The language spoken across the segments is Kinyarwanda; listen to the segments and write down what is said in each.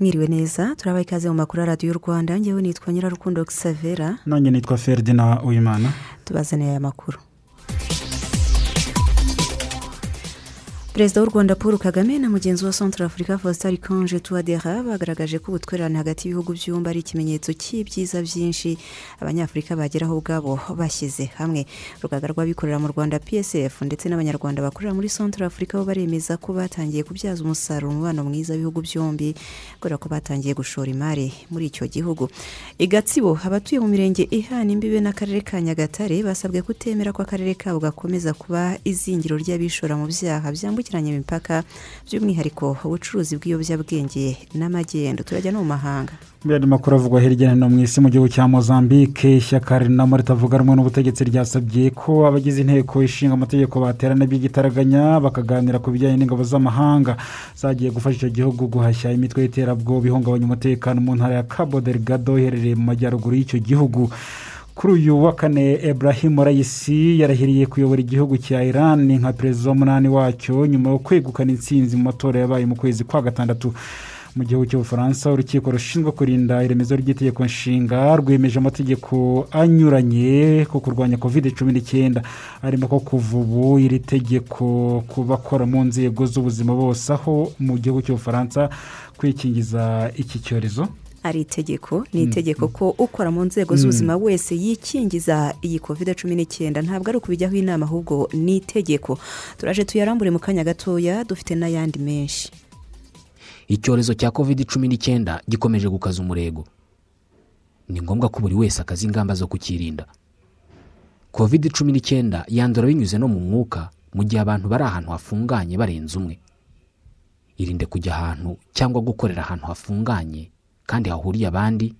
Mwiriwe neza turabaha ikaze mu makuru ya radiyo rwanda. Ngewe nitwa nyirarukundo xavera nanjye nitwa feridina uyimana tubazaniye aya makuru. Perezida w'u rwanda paul kagame na mugenzi wa centre afurika faustin konje tuwadera bagaragaje ko ubutwererane hagati y'ibihugu byombi ari ikimenyetso cy'ibyiza byinshi abanyafurika bageraho ubwabo bashyize hamwe. Urugaga rw'abikorera mu rwanda psf ndetse n'abanyarwanda bakorera muri centre afurika bo baremeza ko batangiye kubyaza umusaruro umubano mwiza w'ibihugu byombi kubera ko batangiye gushora imari muri icyo gihugu. I gatsibo abatuye mu mirenge ihana imbibe n'akarere ka nyagatare basabwe kutemera ko akarere kabo gakomeza kuba izingiro ry'abishora mu byaha byambukiranya byambukiranya imipaka by'umwihariko ubucuruzi bw'ibiyobyabwenge n'amagendo. Turajya no mu mahanga. Mbere makuru avugwa hirya no hino mu isi mu gihugu cya mozambique ishyaka rinamo ritavuga rumwe n'ubutegetsi ryasabye ko abagize inteko ishinga amategeko baterana by'igitaraganya bakaganira ku bijyanye n'ingabo z'amahanga. Zagiye gufasha icyo gihugu guhashya imitwe y'iterabwoba ihungabanya umutekano mu ntara ya cabo delgado iherereye mu majyaruguru y'icyo gihugu. Kuri uyu wa kane Ibrahim rayisi yarahiriye kuyobora igihugu cya iran. Nka perezida w'umunani wacyo nyuma yo kwegukana intsinzi mu matora yabaye mu kwezi kwa gatandatu mu gihugu cy'ubufaransa urukiko rushinzwe kurinda iremezo ry'itegeko nshinga rwemeje amategeko anyuranye ko kurwanya covid cumi n'icyenda. Arimo ko kuva ubu iri tegeko ku bakora mu nzego z'ubuzima bose aho mu gihugu cy'ubufaransa kwikingiza iki cyorezo. Ari itegeko ni itegeko ko ukora mu nzego z'ubuzima wese yikingiza iyi kovide cumi n'icyenda ntabwo ari ukubijyaho inama ahubwo ni itegeko. Turaje tuyarambure mu kanya gatoya dufite n'ayandi menshi. Icyorezo cya kovide cumi n'icyenda gikomeje gukaza umurego. Ni ngombwa ko buri wese akaza ingamba zo kukirinda. Kovide cumi n'icyenda yandura binyuze no mu mwuka mu gihe abantu bari ahantu hafunganye barenze umwe. Irinde kujya ahantu cyangwa gukorera ahantu hafunganye kandi hahuriye abandi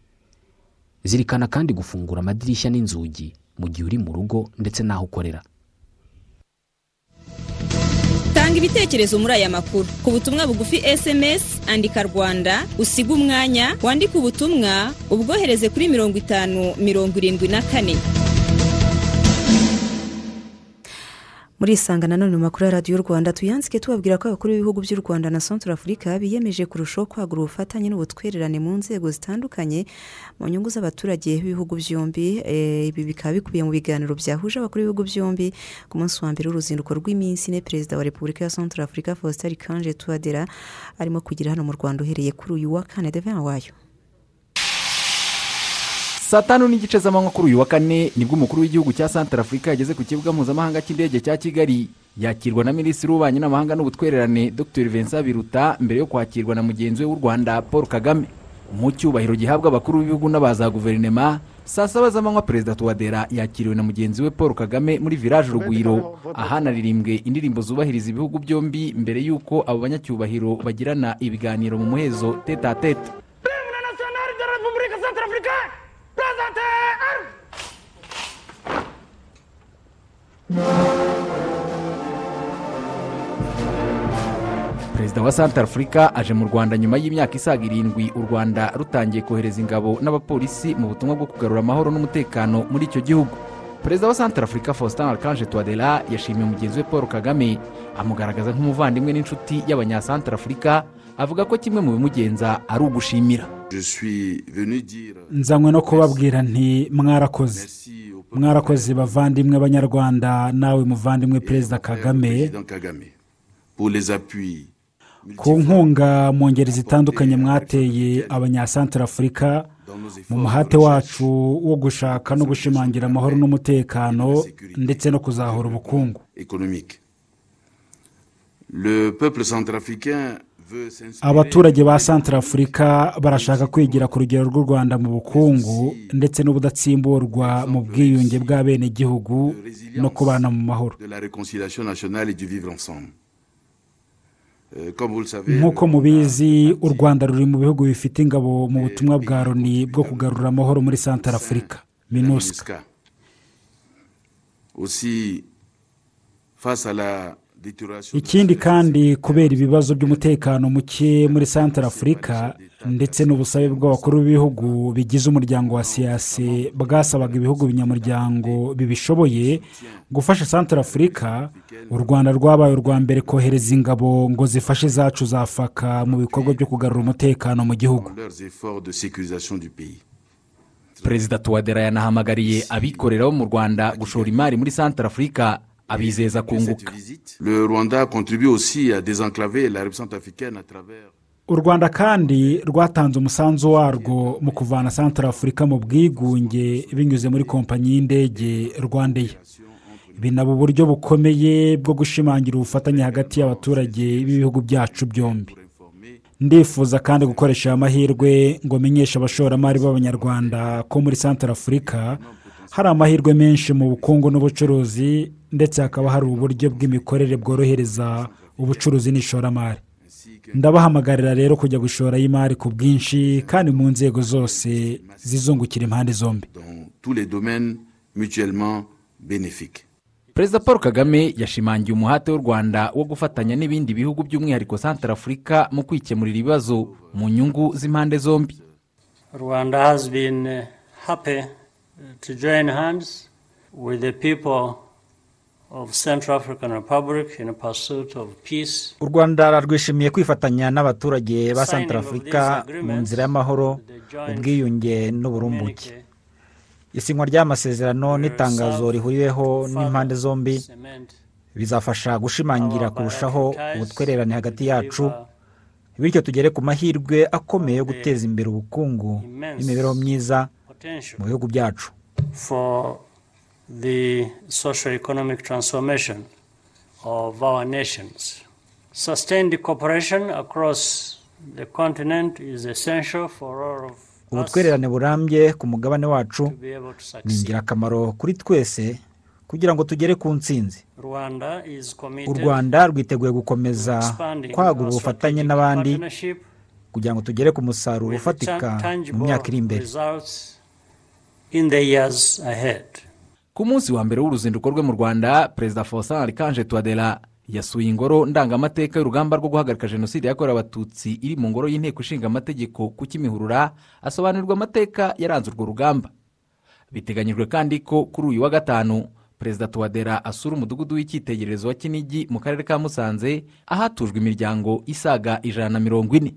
zirikana kandi gufungura amadirishya n'inzugi mu gihe uri mu rugo ndetse n'aho ukorera. Tanga ibitekerezo muri aya makuru. Ku butumwa bugufi esemesi andika rwanda usiga umwanya wandike ubutumwa ubwohereze kuri mirongo itanu mirongo irindwi na kane. Muri isanga nanone mu makuru ya radiyo rwanda tuyanzike tubabwira ko abakuru b'ibihugu by'u rwanda na centre afurika biyemeje kurushaho kwagura ubufatanye n'ubutwererane mu nzego zitandukanye mu nyungu z'abaturage b'ibihugu byombi. Ibi bikaba bikubiye mu biganiro byahuje abakuru b'ibihugu byombi ku munsi wa mbere w'uruzinduko rw'iminsi ine perezida wa repubulika ya centre afurika faustin kanje tuwadera arimo kugira hano mu rwanda uhereye kuri uyu wa kane devena wayo saa tanu n'igice z'amanywa kuri uyu wa kane ni bwo umukuru w'igihugu cya santara afurika yageze ku kibuga mpuzamahanga cy'indege cya kigali. Yakirwa na minisitiri w'ububanyi n'amahanga n'ubutwererane dr. Vincent biruta mbere yo kwakirwa na mugenzi we w'u rwanda paul kagame. Mu cyubahiro gihabwa abakuru b'ibihugu n'abaza guverinoma saa saba z'amanywa perezida tuwadera yakiriwe na mugenzi we paul kagame muri village urugwiro ahanaririmbwe indirimbo zubahiriza ibihugu byombi mbere y'uko abo banyacyubahiro bagirana ibiganiro mu muhezo tete a tete perezida nasiyonari de repubulika santara afurika perezida perezida wa santara afurika aje mu rwanda nyuma y'imyaka isaga irindwi u rwanda rutangiye kohereza ingabo n'abapolisi mu butumwa bwo kugarura amahoro n'umutekano muri icyo gihugu. Perezida wa santara afurika faustin archange tuwadera yashimiye mugenzi we paul kagame amugaragaza nk'umuvandimwe n'inshuti y'abanyasantara afurika avuga ko kimwe mu bimugenza ari ugushimira. Nzanywe no kubabwira nti mwarakoze. Mwarakoze bavandimwe b'abanyarwanda nawe muvandimwe perezida kagame. Ku nkunga mu ngeri zitandukanye mwateye abanyasantara afurika mu muhate wacu wo gushaka no gushimangira amahoro n'umutekano ndetse no kuzahura ubukungu. Abaturage ba santara afurika barashaka kwigira ku rugero rw'u rwanda mu bukungu ndetse n'ubudatsimburwa mu bwiyunge bw'abenegihugu no kubana mu mahoro. Euh, nk'uko mubizi u rwanda ruri mu bihugu bifite ingabo mu butumwa bwa loni bwo kugarura amahoro muri santara afurika ikindi kandi kubera ibibazo by'umutekano muke muri santara afurika ndetse n'ubusabe bw'abakuru b'ibihugu bigize umuryango wa siyasi bwasabaga ibihugu binyamuryango bibishoboye gufasha santara afurika u rwanda rwabaye urwa mbere kohereza ingabo ngo zifashe zacu za faka mu bikorwa byo kugarura umutekano mu gihugu. Perezida tuwadera yanahamagariye abikorera bo mu rwanda gushora imari muri santara afurika abizeza kunguka visite, le Rwanda contribue aussi à désenclaver la République africaine à travers u rwanda kandi rwatanze umusanzu warwo mu kuvana santara afurika mu bwigunge binyuze muri kompanyi y'indege rwandeya binaba uburyo bukomeye bwo gushimangira ubufatanye hagati y'abaturage b'ibihugu byacu byombi. Ndifuza kandi gukoresha aya mahirwe ngo menyeshe abashoramari b'abanyarwanda ko muri santara afurika hari amahirwe menshi mu bukungu n'ubucuruzi ndetse hakaba hari uburyo bw'imikorere bworohereza ubucuruzi n'ishoramari. Ndabahamagarira rero kujya gushora imari ku bwinshi kandi mu nzego zose zizungukira impande zombi. Perezida paul kagame yashimangiye umuhate w'u rwanda wo gufatanya n'ibindi bihugu by'umwihariko santara afurika mu kwikemurira ibibazo mu nyungu z'impande zombi. Rwanda has been happy to join hands with the people u rwanda rwishimiye kwifatanya n'abaturage ba santara afurika mu nzira y'amahoro ubwiyunge n'uburumbuke. isinywa ry'amasezerano n'itangazo rihuriweho n'impande zombi bizafasha gushimangira kurushaho ubutwererane hagati yacu bityo tugere ku mahirwe akomeye yo guteza imbere ubukungu n'imibereho myiza mu bihugu byacu. The socio-economic transformation of our nations. Sustained cooperation across the continent is essential for all of ubutwererane burambye ku mugabane wacu ni ingirakamaro kuri twese kugira ngo tugere ku ntsinzi. Rwanda is u committed rwanda rwiteguye gukomeza kwagura ubufatanye n'abandi kugira ngo tugere ku musaruro ufatika mu myaka iri imbere. Ku munsi wa mbere w'uruzinduko rwe mu rwanda perezida faustin arikanje tuwadera yasuye ingoro ndangamateka y'urugamba rwo guhagarika jenoside yakorewe abatutsi iri mu ngoro y'inteko ishinga amategeko ku kimihurura asobanurirwa amateka yaranze urwo rugamba. Biteganyijwe kandi ko kuri uyu wa gatanu perezida tuwadera asura umudugudu w'icyitegererezo wa kinigi mu karere ka musanze ahatujwe imiryango isaga ijana na mirongo ine.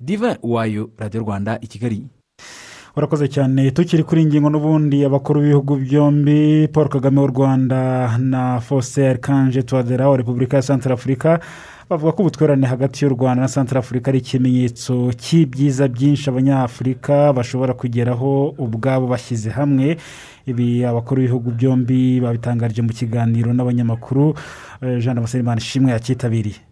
Divin uwayo radiyo rwanda i kigali. Urakoze cyane. Tukiri kuri iyi ngingo n'ubundi abakuru b'ibihugu byombi paul kagame w'u rwanda na faustin kanje tuwadera wa repubulika ya santara afurika bavuga ko ubutwererane hagati y'u rwanda na santara afurika ari ikimenyetso cy'ibyiza byinshi abanyafurika bashobora kugeraho ubwabo bashyize hamwe. Ibi abakuru b'ibihugu byombi babitangarije mu kiganiro n'abanyamakuru eh, jean damascene ishimwe yakitabiriye.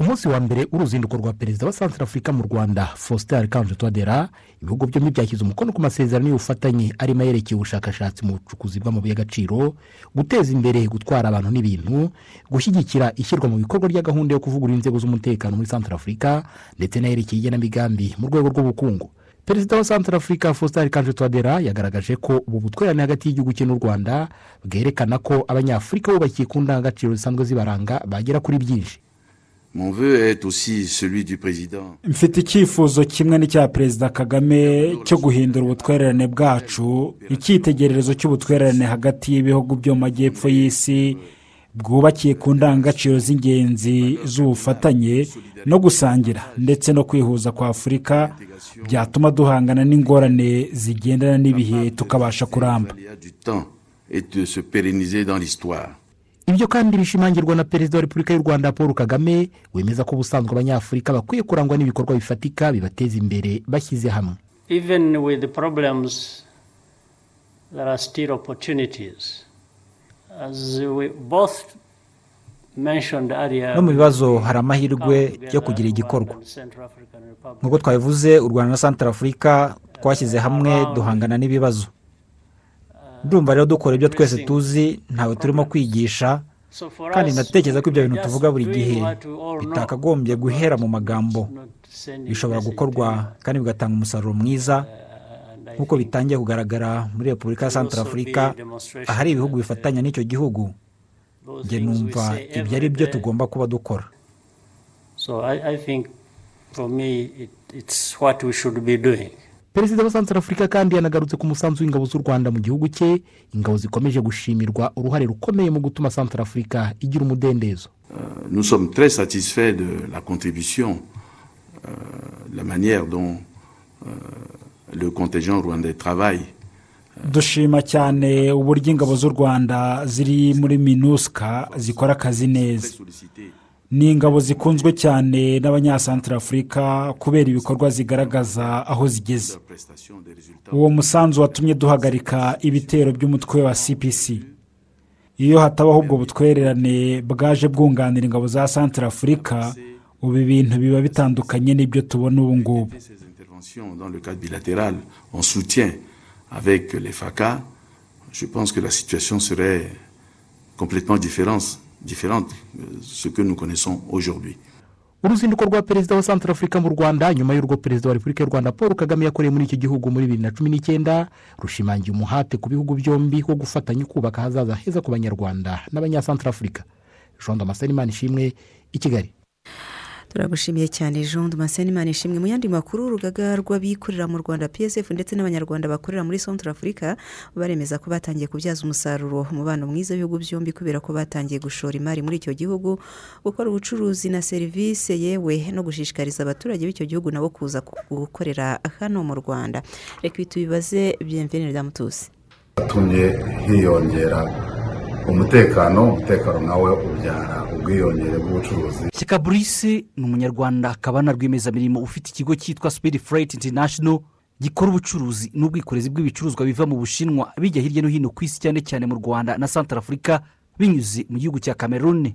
Ku munsi wa mbere w'uruzinduko rwa perezida wa santara afurika mu rwanda faustin arikanje tuwadera ibihugu byombi byashyize umukono ku masezerano y'ubufatanye arimo ayerekeye ubushakashatsi mu bucukuzi bw'amabuye y'agaciro guteza imbere gutwara abantu n'ibintu gushyigikira ishyirwa mu bikorwa rya gahunda yo kuvugurura inzego z'umutekano muri santara afurika ndetse n'ayerekeye igenamigambi mu rwego rw'ubukungu. Perezida wa santara afurika faustin arikanje tuwadera yagaragaje ko ubu butwererane hagati y'igihugu cye n'u rwanda bwerekana ko abanyafurika bubakiye ku ndangagaciro zisanzwe zibaranga bagera kuri byinshi. Mfite icyifuzo kimwe n'icya perezida kagame cyo guhindura ubutwererane bwacu icyitegererezo cy'ubutwererane hagati y'ibihugu byo mu majyepfo y'isi bwubakiye ku ndangagaciro z'ingenzi z'ubufatanye no gusangira ndetse no kwihuza kwa afurika byatuma duhangana n'ingorane zigendana n'ibihe tukabasha kuramba. Ibyo kandi bishimangirwa na perezida wa repubulika y'u rwanda paul kagame wemeza ko ubusanzwe abanyafurika bakwiye kurangwa n'ibikorwa bifatika bibateza imbere bashyize hamwe Even with the problems, there are still opportunities. As we both mentioned earlier. no mu bibazo hari amahirwe yo kugira igikorwa nk'uko twabivuze u rwanda na santara afurika twashyize hamwe duhangana n'ibibazo ndumva rero dukora ibyo twese tuzi ntawe turimo kwigisha kandi ndatekereza ko ibyo bintu tuvuga buri gihe bitakagombye guhera mu magambo. Bishobora gukorwa kandi bigatanga umusaruro mwiza nk'uko bitangiye kugaragara muri repubulika ya santara afurika ahari ibihugu bifatanya n'icyo gihugu. njye numva ibyo ari byo tugomba kuba dukora. So I, think for me it, it's what we should be doing. Perezida wa santara afurika kandi yanagarutse ku musanzu w'ingabo z'u rwanda mu gihugu cye. Ingabo zikomeje gushimirwa uruhare rukomeye mu gutuma santara afurika igira umudendezo. Nous sommes très satisfaits de la contribution, la manière dont le contingent rwandais travaille. Dushima cyane uburyo ingabo z'u rwanda ziri muri minusika zikora akazi neza. Ni ingabo zikunzwe cyane n'abanyasantara afurika kubera ibikorwa zigaragaza aho zigeze uwo musanzu watumye duhagarika ibitero by'umutwe wa cpc iyo hatabaho ubwo butwererane bwaje bwunganira ingabo za santara afurika ubu ibintu biba bitandukanye n'ibyo tubona ubu ngubu je pense que la situation serait complètement différente, différente de ce que nous connaissons aujourd'hui. uruzinduko rwa perezida wa santara afurika mu rwanda nyuma y'urwo perezida wa repubulika y'u rwanda paul kagame yakoreye muri iki gihugu muri bibiri na cumi n'icyenda rushimangiye umuhate ku bihugu byombi wo gufatanya kubaka ahazaza heza ku banyarwanda n'abanyasantara afurika jean damascene imana ishimwe i kigali turagushimiye cyane jean damascene imana ishimwe mu yandi makuru urugaga rw'abikorera mu rwanda psf ndetse n'abanyarwanda bakorera muri centre afurika baremeza ko batangiye kubyaza umusaruro umubano mwiza w'ibihugu byombi kubera ko batangiye gushora imari muri icyo gihugu gukora ubucuruzi na serivisi yewe no gushishikariza abaturage b'icyo gihugu nabo kuza gukorera hano mu rwanda. Reka tubibaze byemvenire damutusi yatumye hiyongera umutekano umutekano nawe ubyara ubwiyongere bw'ubucuruzi. Shyaka burise ni umunyarwanda akaba na rwiyemezamirimo ufite ikigo cyitwa sipiri furayiti international gikora ubucuruzi n'ubwikorezi bw'ibicuruzwa biva mu bushinwa bijya hirya no hino ku isi cyane cyane mu rwanda na santara afurika binyuze mu gihugu cya cameroon.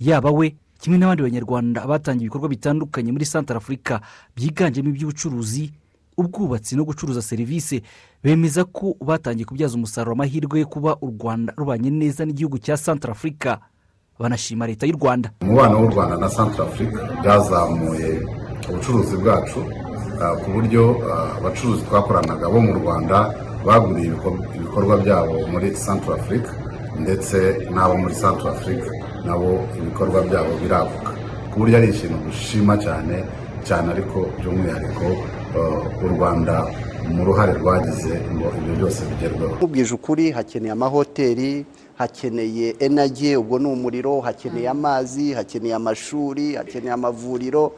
Yaba we kimwe n'abandi banyarwanda batangiye ibikorwa bitandukanye muri santara afurika byiganjemo iby'ubucuruzi ubwubatsi no gucuruza serivisi bemeza ko batangiye kubyaza umusaruro amahirwe yo kuba u rwanda rubanye neza n'igihugu cya santara afurika banashima leta y'u rwanda. Umubano w'u rwanda na santara afurika byazamuye ubucuruzi bwacu ku buryo abacuruzi twakoranaga bo mu rwanda baguriye ibikorwa byabo muri santara afurika ndetse n'abo muri santara afurika nabo ibikorwa byabo biraguka ku buryo ari ikintu dushima cyane cyane ariko by'umwihariko u rwanda mu ruhare rwagize ngo ibyo byose bigerweho. Nkubwije ukuri hakeneye amahoteli hakeneye enage ubwo ni umuriro hakeneye amazi hakeneye amashuri hakeneye amavuriro.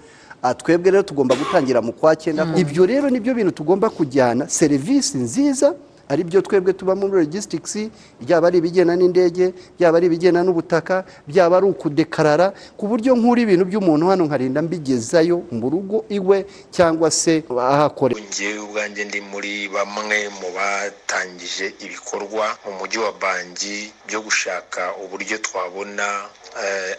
Twebwe rero tugomba gutangira mu kwa cyenda. Ibyo rero ni byo bintu tugomba kujyana. Serivisi nziza ari byo twebwe tuba muri logisitikisi byaba ari ibigenda n'indege byaba ari ibigenda n'ubutaka byaba ari ukudekarara ku buryo nk'uri ibintu by'umuntu hano nkarinda mbigezayo mu rugo iwe cyangwa se ahakorera ngewe ubwanjye ndi muri bamwe mu batangije ibikorwa mu mujyi wa bangi byo gushaka uburyo twabona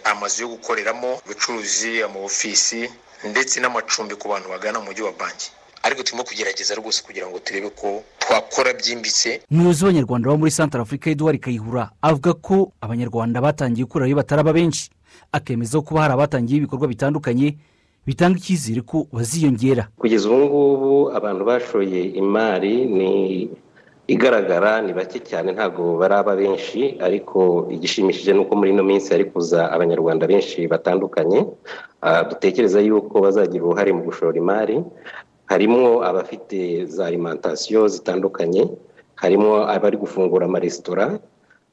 amazu yo gukoreramo ubucuruzi amawofisi ndetse n'amacumbi ku bantu bagana mu mujyi wa bangi. Ariko turimo kugerageza rwose kugira ngo turebe ko twakora byimbitse. Umuyobozi w'abanyarwanda bo muri santara afurika eduard kayihura avuga ko abanyarwanda batangiye gukorera iyo bataraba benshi. Akemeza ko hari abatangiye ibikorwa bitandukanye bitanga icyizere ko baziyongera. Kugeza ubu ngubu abantu bashoye imari ni igaragara ni bake cyane ntabwo baraba benshi ariko igishimishije ni uko muri ino minsi hari kuza abanyarwanda benshi batandukanye. Dutekereza yuko bazagira uruhare mu gushora imari. Harimo abafite za alimantasiyo zitandukanye harimo abari gufungura amaresitora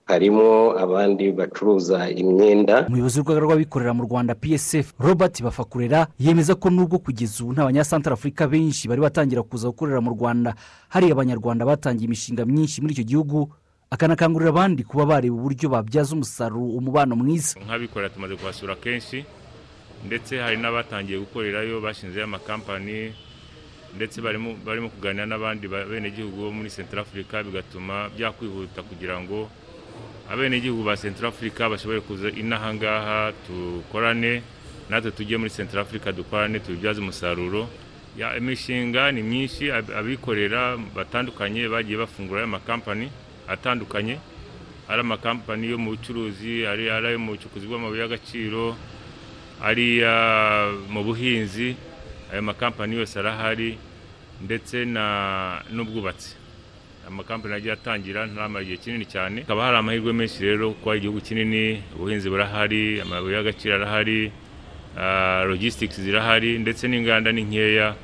harimo abandi bacuruza imyenda. Umuyobozi w'urugaga rw'abikorera mu rwanda psf robert bafakurera yemeza ko nubwo kugeza ubu nta banyasantara afurika benshi bari batangira kuza gukorera mu rwanda hari abanyarwanda batangiye imishinga myinshi muri icyo gihugu akanakangurira abandi kuba bareba uburyo babyaza umusaruro umubano mwiza. Nk'abikorera tumaze kuhasura kenshi ndetse hari n'abatangiye gukorerayo bashinzeho amakampani ndetse barimo kuganira n'abandi benegihugu bo muri sentara afurika bigatuma byakwihuta kugira ngo abenegihugu ba central africa bashobore kuza inaha ngaha dukorane natwe tujye muri central africa dukorane tubibyaze umusaruro. Imishinga ni myinshi ab- abikorera batandukanye bagiye bafungura amakampani atandukanye. Ari amakampani yo mu bucuruzi ari ari ayo mu bucukuzi bw'amabuye y'agaciro ari ah, mu buhinzi. Ayo makampani yose arahari ndetse n'ubwubatsi. Amakampani agiye atangira ntamara igihe kinini cyane. Hakaba hari amahirwe menshi rero kuko ari igihugu kinini ubuhinzi burahari amabuye y'agaciro arahari ah, logistics zirahari ndetse n'inganda ni nkeya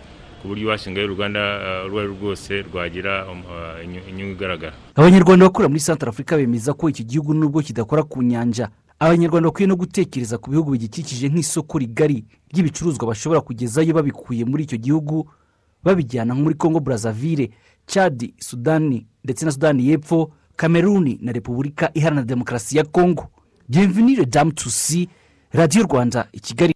ku buryo washingayo uruganda ah, urwo ari rwo rwose rwagira um, ah, inyu- inyungu igaragara. Abanyarwanda bakorera muri santara afurika bemeza ko iki gihugu nubwo kidakora ku nyanja. Abanyarwanda bakwiye no gutekereza ku bihugu bigikikije nk'isoko rigari ry'ibicuruzwa bashobora kugezayo babikuye muri icyo gihugu babijyana nko muri congo brazzaville chad sudani ndetse na sudani y'epfo kameruni na repubulika iharanira demokarasi ya congo. Bienvenue damu tusi radiyo rwanda i kigali.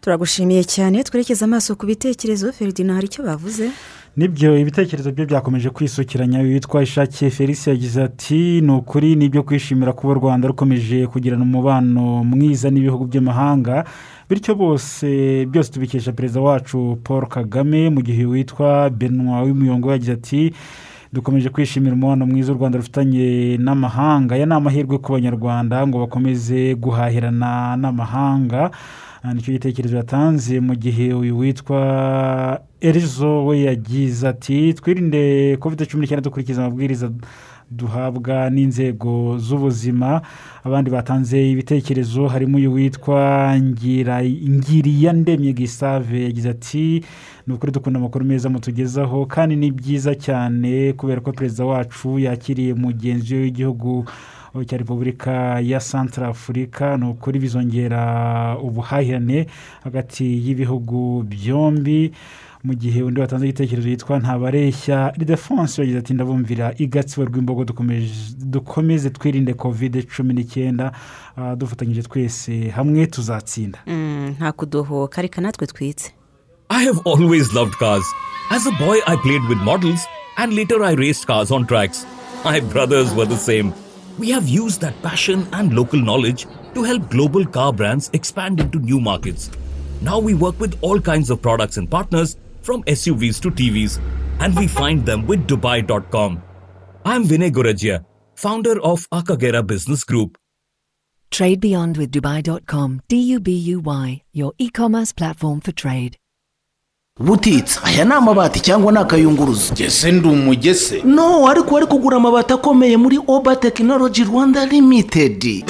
Turagushimiye cyane twerekeza amaso ku bitekerezo feridina hari icyo bavuze? Ni byo ibitekerezo bye byakomeje kwisukiranya. Witwa ishakiye felix yagize ati ni ukuri ni ibyo kwishimira kuba u rwanda rukomeje kugirana umubano mwiza n'ibihugu by'amahanga bityo bose byose tubikesha perezida wacu paul kagame. Mu gihe witwa benwa w'umuyongo yagize ati dukomeje kwishimira umubano mwiza u rwanda rufitanye n'amahanga. Aya ni amahirwe ku banyarwanda ngo bakomeze guhahirana n'amahanga. Ah, ni cyo gitekerezo yatanze mu gihe uyu witwa erizo we yagize ati twirinde kovide cumi n'icyenda dukurikiza amabwiriza duhabwa n'inzego z'ubuzima. Abandi batanze ibitekerezo harimo uyu witwa ngiriyandemye gisave yagize ati ni ukuri dukunda amakuru meza mutugezaho kandi ni byiza cyane kubera ko perezida wacu yakiriye mugenzi we w'igihugu cya repubulika ya santara afurika ni ukuri bizongera ubuhahirane hagati y'ibihugu byombi mu gihe undi watanze igitekerezo yitwa ntabareshya ridefonse yagize ati ndabumvira igatsibo rw'imbogo dukomeze twirinde kovide cumi n'icyenda ah, dufatanyije twese hamwe tuzatsinda Mm, nta kudohoka reka natwe twitse I have always loved cars. As a boy, I played with models, and later I raced cars on tracks. My brothers were the same. We have used that passion and local knowledge to help global car brands expand into new markets. Now we work with all kinds of products and partners, from SUVs to TVs, and we find them with Dubai.com. I'm Vinay Gurajia, founder of Akagera Business Group. Trade beyond with Dubai.com. D U B U Y, your e commerce platform for trade. Butitsa. Aya ni amabati cyangwa ni akayunguruzo? Ese ndi umugese. No ariko wari kugura amabati akomeye muri oba tekinoloji rwanda limitedi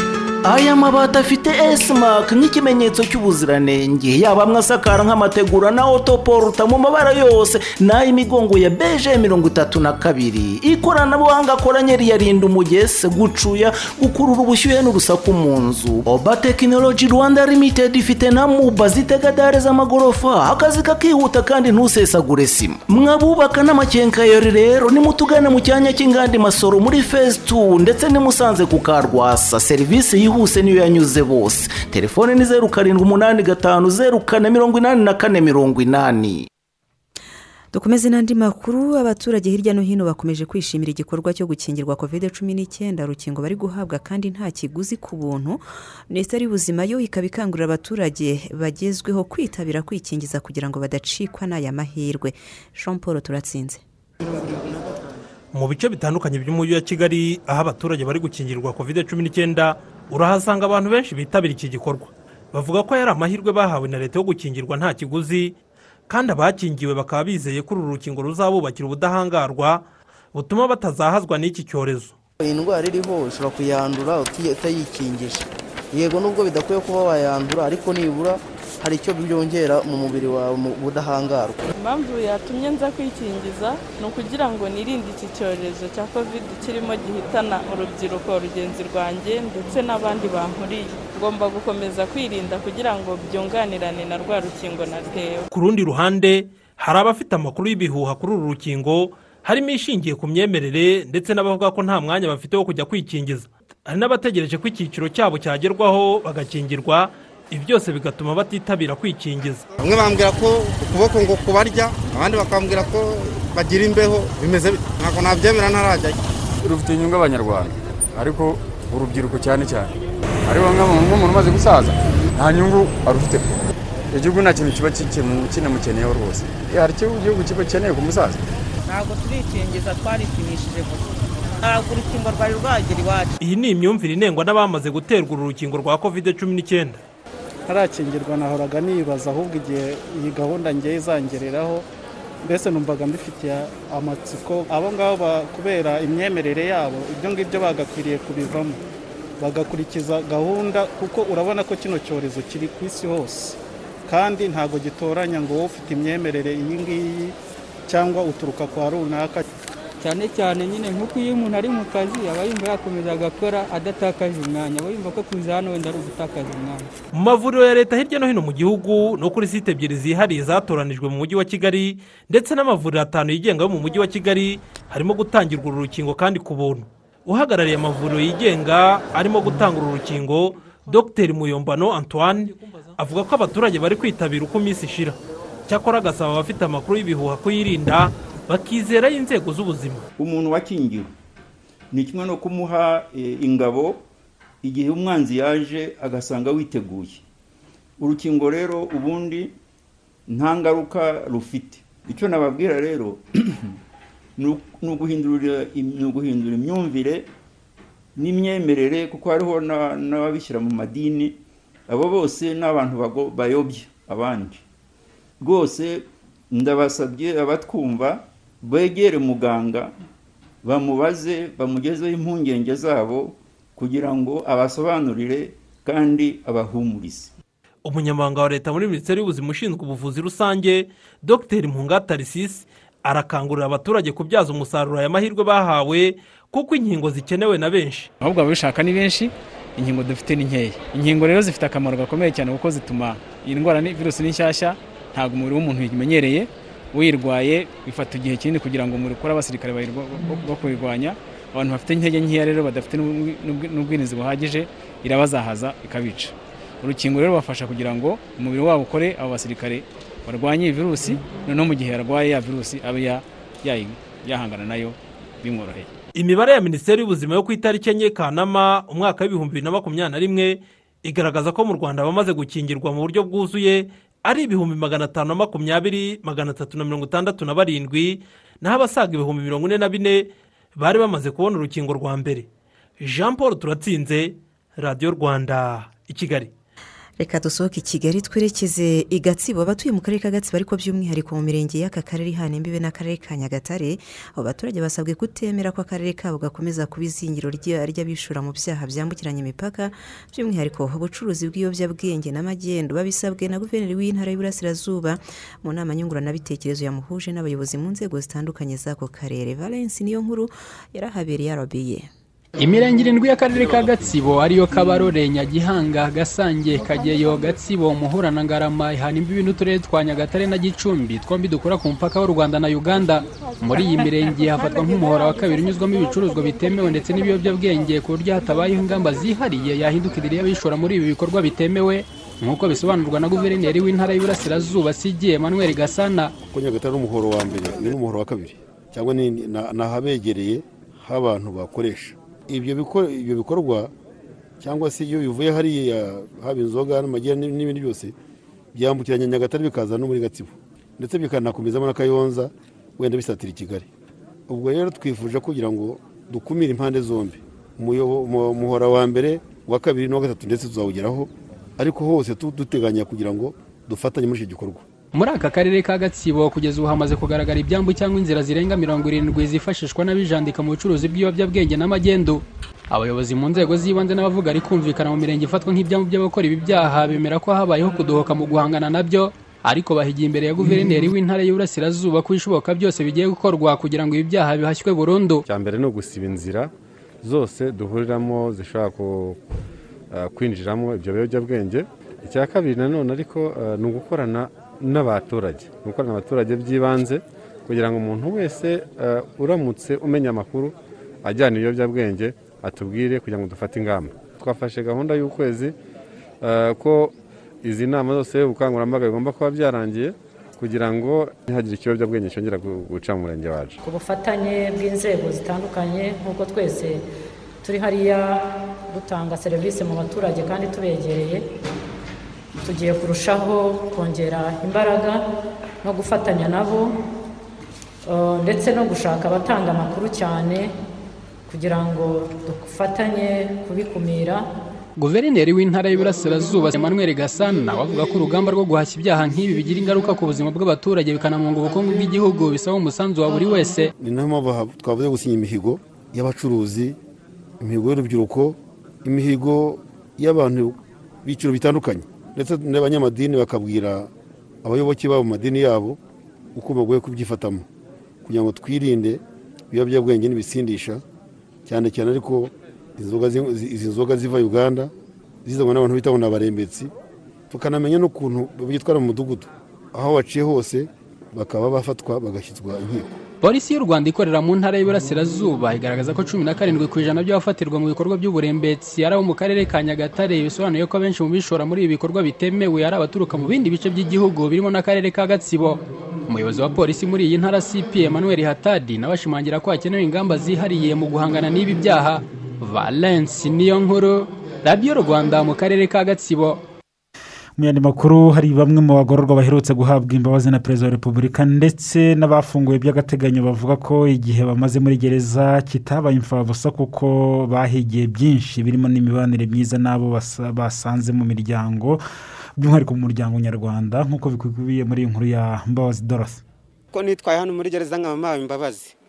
aya mabati afite esimake nk'ikimenyetso cy'ubuziranenge. Yaba amwe asakara nk'amategura na otoporuta mu mabara yose. N'ay'imigongo ya beje mirongo itatu na kabiri. Ikoranabuhanga akoranye riyarinda umugese gucuya gukurura ubushyuhe n'urusaku mu nzu. Oba tekinoloji rwanda limitedi ifite na muba zitega dare z'amagorofa. Akazi kakihuta kandi ntusesagure sima. Mwabubaka n'amakenkayori rero nimutugane mu cyanya cy'inganda masoro muri fezi tu ndetse nimusanze ku karwasa. Serivisi yihuse niyo yanyuze bose. Telefone ni zeru karindwi umunani gatanu zeru kane mirongo inani na kane mirongo inani. Dukomeze n'andi makuru. Abaturage hirya no hino bakomeje kwishimira igikorwa cyo gukingirwa kovide cumi n'icyenda urukingo bari guhabwa kandi nta kiguzi ku buntu. Minisiteri y'ubuzima yo ikaba ikangurira abaturage bagezweho kwitabira kwikingiza kugira ngo badacikwa n'aya mahirwe. Jean paul turatsinze. Mu bice bitandukanye by'umujyi wa kigali aho abaturage bari gukingirwa kovide cumi n'icyenda urahasanga abantu benshi bitabira iki gikorwa. Bavuga ko yari amahirwe bahawe na leta yo gukingirwa nta kiguzi kandi abakingiwe bakaba bizeye ko uru rukingo ruzabubakira ubudahangarwa butuma batazahazwa n'iki cyorezo. Iyi ndwara iriho ushobora kuyandura utayikingije yego nubwo bidakwiye kuba wayandura ariko nibura hari icyo byongera mu mubiri wawe mu budahangarwa? Impamvu yatumye nza kwikingiza ni ukugira ngo nirinde iki cyorezo cya kovide kirimo gihitana urubyiruko rugenzi rwanjye ndetse n'abandi bankuriye. Ngomba gukomeza kwirinda kugira ngo byunganirane na rwa rukingo natewe. Ku rundi ruhande hari abafite amakuru y'ibihuha kuri uru rukingo harimo ishingiye ku myemerere ndetse n'abavuga ko nta mwanya bafite wo kujya kwikingiza. Hari n'abategereje ko icyiciro cyabo cyagerwaho bagakingirwa ibi byose bigatuma batitabira kwikingiza. Bamwe bambwira ko ukuboko ngo kubarya abandi bakambwira ko bagira imbeho bimeze ntabwo nabyemera ntarajyayo. Rufite inyungu abanyarwanda ariko urubyiruko cyane cyane. Ariko nk'umuntu umaze gusaza nta nyungu arufite. Igihugu nta kintu kiba kinamukeneyeho rwose. Hari icyo igihugu kiba gikeneye ku musaza ntabwo turikingiza twaripimishije gusa. Ntabwo urukingo rwari rwagera iwacu. Iyi ni imyumvire inengwa n'abamaze guterwa uru rukingo rwa kovide cumi n'icyenda. Ntarakingirwa nahoraga nibaza ahubwo igihe iyi gahunda ngiye izangereraho mbese numvaga mbifitiye amatsiko. Abo ngabo kubera imyemerere yabo ibyo ngibyo bagakwiriye kubivamo. Bagakurikiza gahunda kuko urabona ko kino cyorezo kiri ku isi hose. Kandi ntabwo gitoranya ngo wowe ufite imyemerere iyi ngiyi cyangwa uturuka kwa runaka. Cyane cyane nyine nk'uko iyo umuntu ari mu kazi aba yumva yakomeza agakora adatakaje umwanya aba yumva ko kuza hano wenda ari ugutakaza umwanya. Mu mavuriro ya leta hirya no hino mu gihugu no kuri site ebyiri zihariye zatoranijwe mu mujyi wa kigali ndetse n'amavuriro atanu yigenga yo mu mujyi wa kigali harimo gutangirwa uru rukingo kandi ku buntu. Uhagarariye amavuriro yigenga arimo gutanga uru rukingo dr. Muyombano antoine avuga ko abaturage bari kwitabira uko iminsi ishira. Cyakora agasaba abafite amakuru y'ibihuha kuyirinda bakizera inzego z'ubuzima. Umuntu wakingiwe ni kimwe no kumuha ingabo igihe umwanzi yaje agasanga witeguye. Urukingo rero ubundi nta ngaruka rufite. Icyo nababwira rero ni uguhindura imyumvire n'imyemerere kuko hariho n'ababishyira mu madini abo bose ni abantu bayobya abandi. Rwose ndabasabye abatwumva begere muganga bamubaze bamugezeho impungenge zabo kugira ngo abasobanurire kandi abahumurize. Umunyamabanga wa leta muri minisiteri y'ubuzima ushinzwe ubuvuzi rusange dr. Mpunga tarisisi arakangurira abaturage kubyaza umusaruro aya mahirwe bahawe kuko inkingo zikenewe na benshi. Ahubwo ababishaka ni benshi inkingo dufite ni nkeya. Inkingo rero zifite akamaro gakomeye cyane kuko zituma iyi ndwara virusi ni nshyashya ntabwo umubiri w'umuntu uyimenyereye. Uyirwaye bifata igihe kinini kugira ngo umubiri ukore abasirikare bo kuyirwanya. Abantu bafite intege nkeya rero badafite n'ubwirinzi buhagije irabazahaza ikabica. Urukingo rero rubafasha kugira ngo umubiri wabo ukore abo basirikare barwanye iyi virusi noneho mu gihe yarwaye ya virusi abe yahangana na yo bimworoheye. Imibare ya minisiteri y'ubuzima yo ku itariki enye kanama umwaka w'ibihumbi bibiri na makumyabiri na rimwe igaragaza ko mu rwanda abamaze gukingirwa mu buryo bwuzuye ari ibihumbi magana atanu na makumyabiri magana atatu na mirongo itandatu na barindwi naho abasaga ibihumbi mirongo ine na bine bari bamaze kubona urukingo rwa mbere. Jean paul turatsinze radiyo rwanda i kigali. Reka dusohoke i kigali twerekeze i gatsibo. Abatuye mu karere ka gatsibo ariko by'umwihariko mu mirenge y'aka karere ihana imbibe n'akarere ka nyagatare abo baturage basabwe kutemera ko akarere kabo gakomeza kuba izingiro ry'abishora mu byaha byambukiranya imipaka by'umwihariko ubucuruzi bw'ibiyobyabwenge n'amagendo. Babisabwe na guverineri w'intara y'Iburasirazuba mu nama nyunguranabitekerezo yamuhuje n'abayobozi mu nzego zitandukanye z'ako karere. Valence niyo nkuru yarahabereye arabiye imirenge irindwi y'akarere ka gatsibo ariyo kabarore nyagihanga gasange kageyo gatsibo muhura na ngarama ihana imbibi n'uturere twa nyagatare na gicumbi. Twombi dukora ku mupaka w'u rwanda na uganda. Muri iyi mirenge hafatwa nk'umuhora wa kabiri unyuzwamo ibicuruzwa bitemewe ndetse n'ibiyobyabwenge ku buryo hatabayeho ingamba zihariye yahindukira y'abishora muri ibi bikorwa bitemewe. Nk'uko bisobanurwa na guverineri w'intara y'Iburasirazuba sigiye Emmanuel gasana. Ko nyagatare n'umuhoro wa mbere n'umuhoro wa kabiri. Cyangwa ni ahabegereye h'abantu bakoresha. Ibyo bikorwa cyangwa se iyo bivuye hariya haba inzoga n'ibindi byose byambukiranya nyagatare bikaza no muri gatsibo. Ndetse bikanakomezamo na kayonza wenda bisatira i kigali. Ubwo rero twifuje kugira ngo dukumire impande zombi. Umuhora wa mbere wa kabiri n'uwa gatatu ndetse tuzawugeraho. Ariko hose duteganya kugira ngo dufatanye muri icyo gikorwa. Muri aka karere ka gatsibo kugeza ubu hamaze kugaragara ibyambu cyangwa inzira zirenga mirongo irindwi zifashishwa n'abijandika mu bucuruzi bw'ibiyobyabwenge n'amagendo abayobozi mu nzego z'ibanze n'abavuga ari kumvikana mu mirenge ifatwa nk'ibyambu by'abakora ibi byaha bemera ko habayeho kudohoka mu guhangana na byo. Ariko bahigiye imbere ya guverineri w'intara y'Iburasirazuba ko ibishoboka byose bigiye gukorwa kugira ngo ibi byaha bihashywe burundu. Icya mbere ni ugusiba inzira zose duhuriramo zishobora kwinjiramo ibyo biyobyabwenge. Icya kabiri nanone ariko ni ugukorana n'abaturage. Ni ugukorana n'abaturage by'ibanze kugira ngo umuntu wese uramutse umenya amakuru ajyana ibiyobyabwenge atubwire kugira ngo dufate ingamba. Twafashe gahunda y'ukwezi ko izi nama zose ubukangurambaga bigomba kuba byarangiye kugira ngo ntihagire ikiyobyabwenge cyongera guca mu murenge wacu. Ku bufatanye bw'inzego zitandukanye nk'uko twese turi hariya dutanga serivisi mu baturage kandi tubegereye tugiye kurushaho kongera imbaraga no gufatanya nabo eh, ndetse no gushaka abatanga amakuru cyane kugira ngo dufatanye kubikumira. Guverineri w'intara y'iburasirazuba emmanuel gasana avuga ko urugamba rwo guhashya ibyaha nk'ibi bigira ingaruka ku buzima bw'abaturage bikanamunga ubukungu bw'igihugu bisaba umusanzu wa buri wese. Ni na yo mpamvu twavuze gusinya imihigo y'abacuruzi imihigo y'urubyiruko imihigo y'abantu biciro bitandukanye. Ndetse n'abanyamadini bakabwira abayoboke babo mu madini yabo uko bagoye kubyifatamo. Kugira ngo twirinde ibiyobyabwenge n'ibisindisha cyane cyane ariko izi nzoga ziva uganda zizanwa n'abantu bita ngo ni abarembetsi tukanamenya n'ukuntu bitwara mu mudugudu. Aho baciye hose bakaba bafatwa bagashyizwa inkiko. Polisi y'u rwanda ikorera mu ntara y'iburasirazuba igaragaza ko cumi na karindwi ku ijana by'abafatirwa mu bikorwa by'uburembetsi ari abo mu karere ka nyagatare bisobanuye ko abenshi mu bishora muri ibi bikorwa bitemewe ari abaturuka mu bindi bice by'igihugu birimo n'akarere ka gatsibo. Umuyobozi wa polisi muri iyi ntara cp emmanuel hatadi nawe ashimangira ko hakenewe ingamba zihariye mu guhangana n'ibi byaha. Valence niyo nkuru radiyo rwanda mu karere ka gatsibo. Mu yandi makuru hari bamwe mu bagororwa baherutse guhabwa imbabazi na perezida wa repubulika ndetse n'abafunguwe by'agateganyo bavuga ko igihe bamaze muri gereza kitabaye imfabusa kuko bahigiye byinshi birimo n'imibanire myiza n'abo basa- basanze mu miryango by'umwihariko mu muryango nyarwanda nk'uko bikubiye muri iyi nkuru ya mbabazi dorothe ko nitwaye hano muri gereza nkaba imbabazi kurushaho ngeze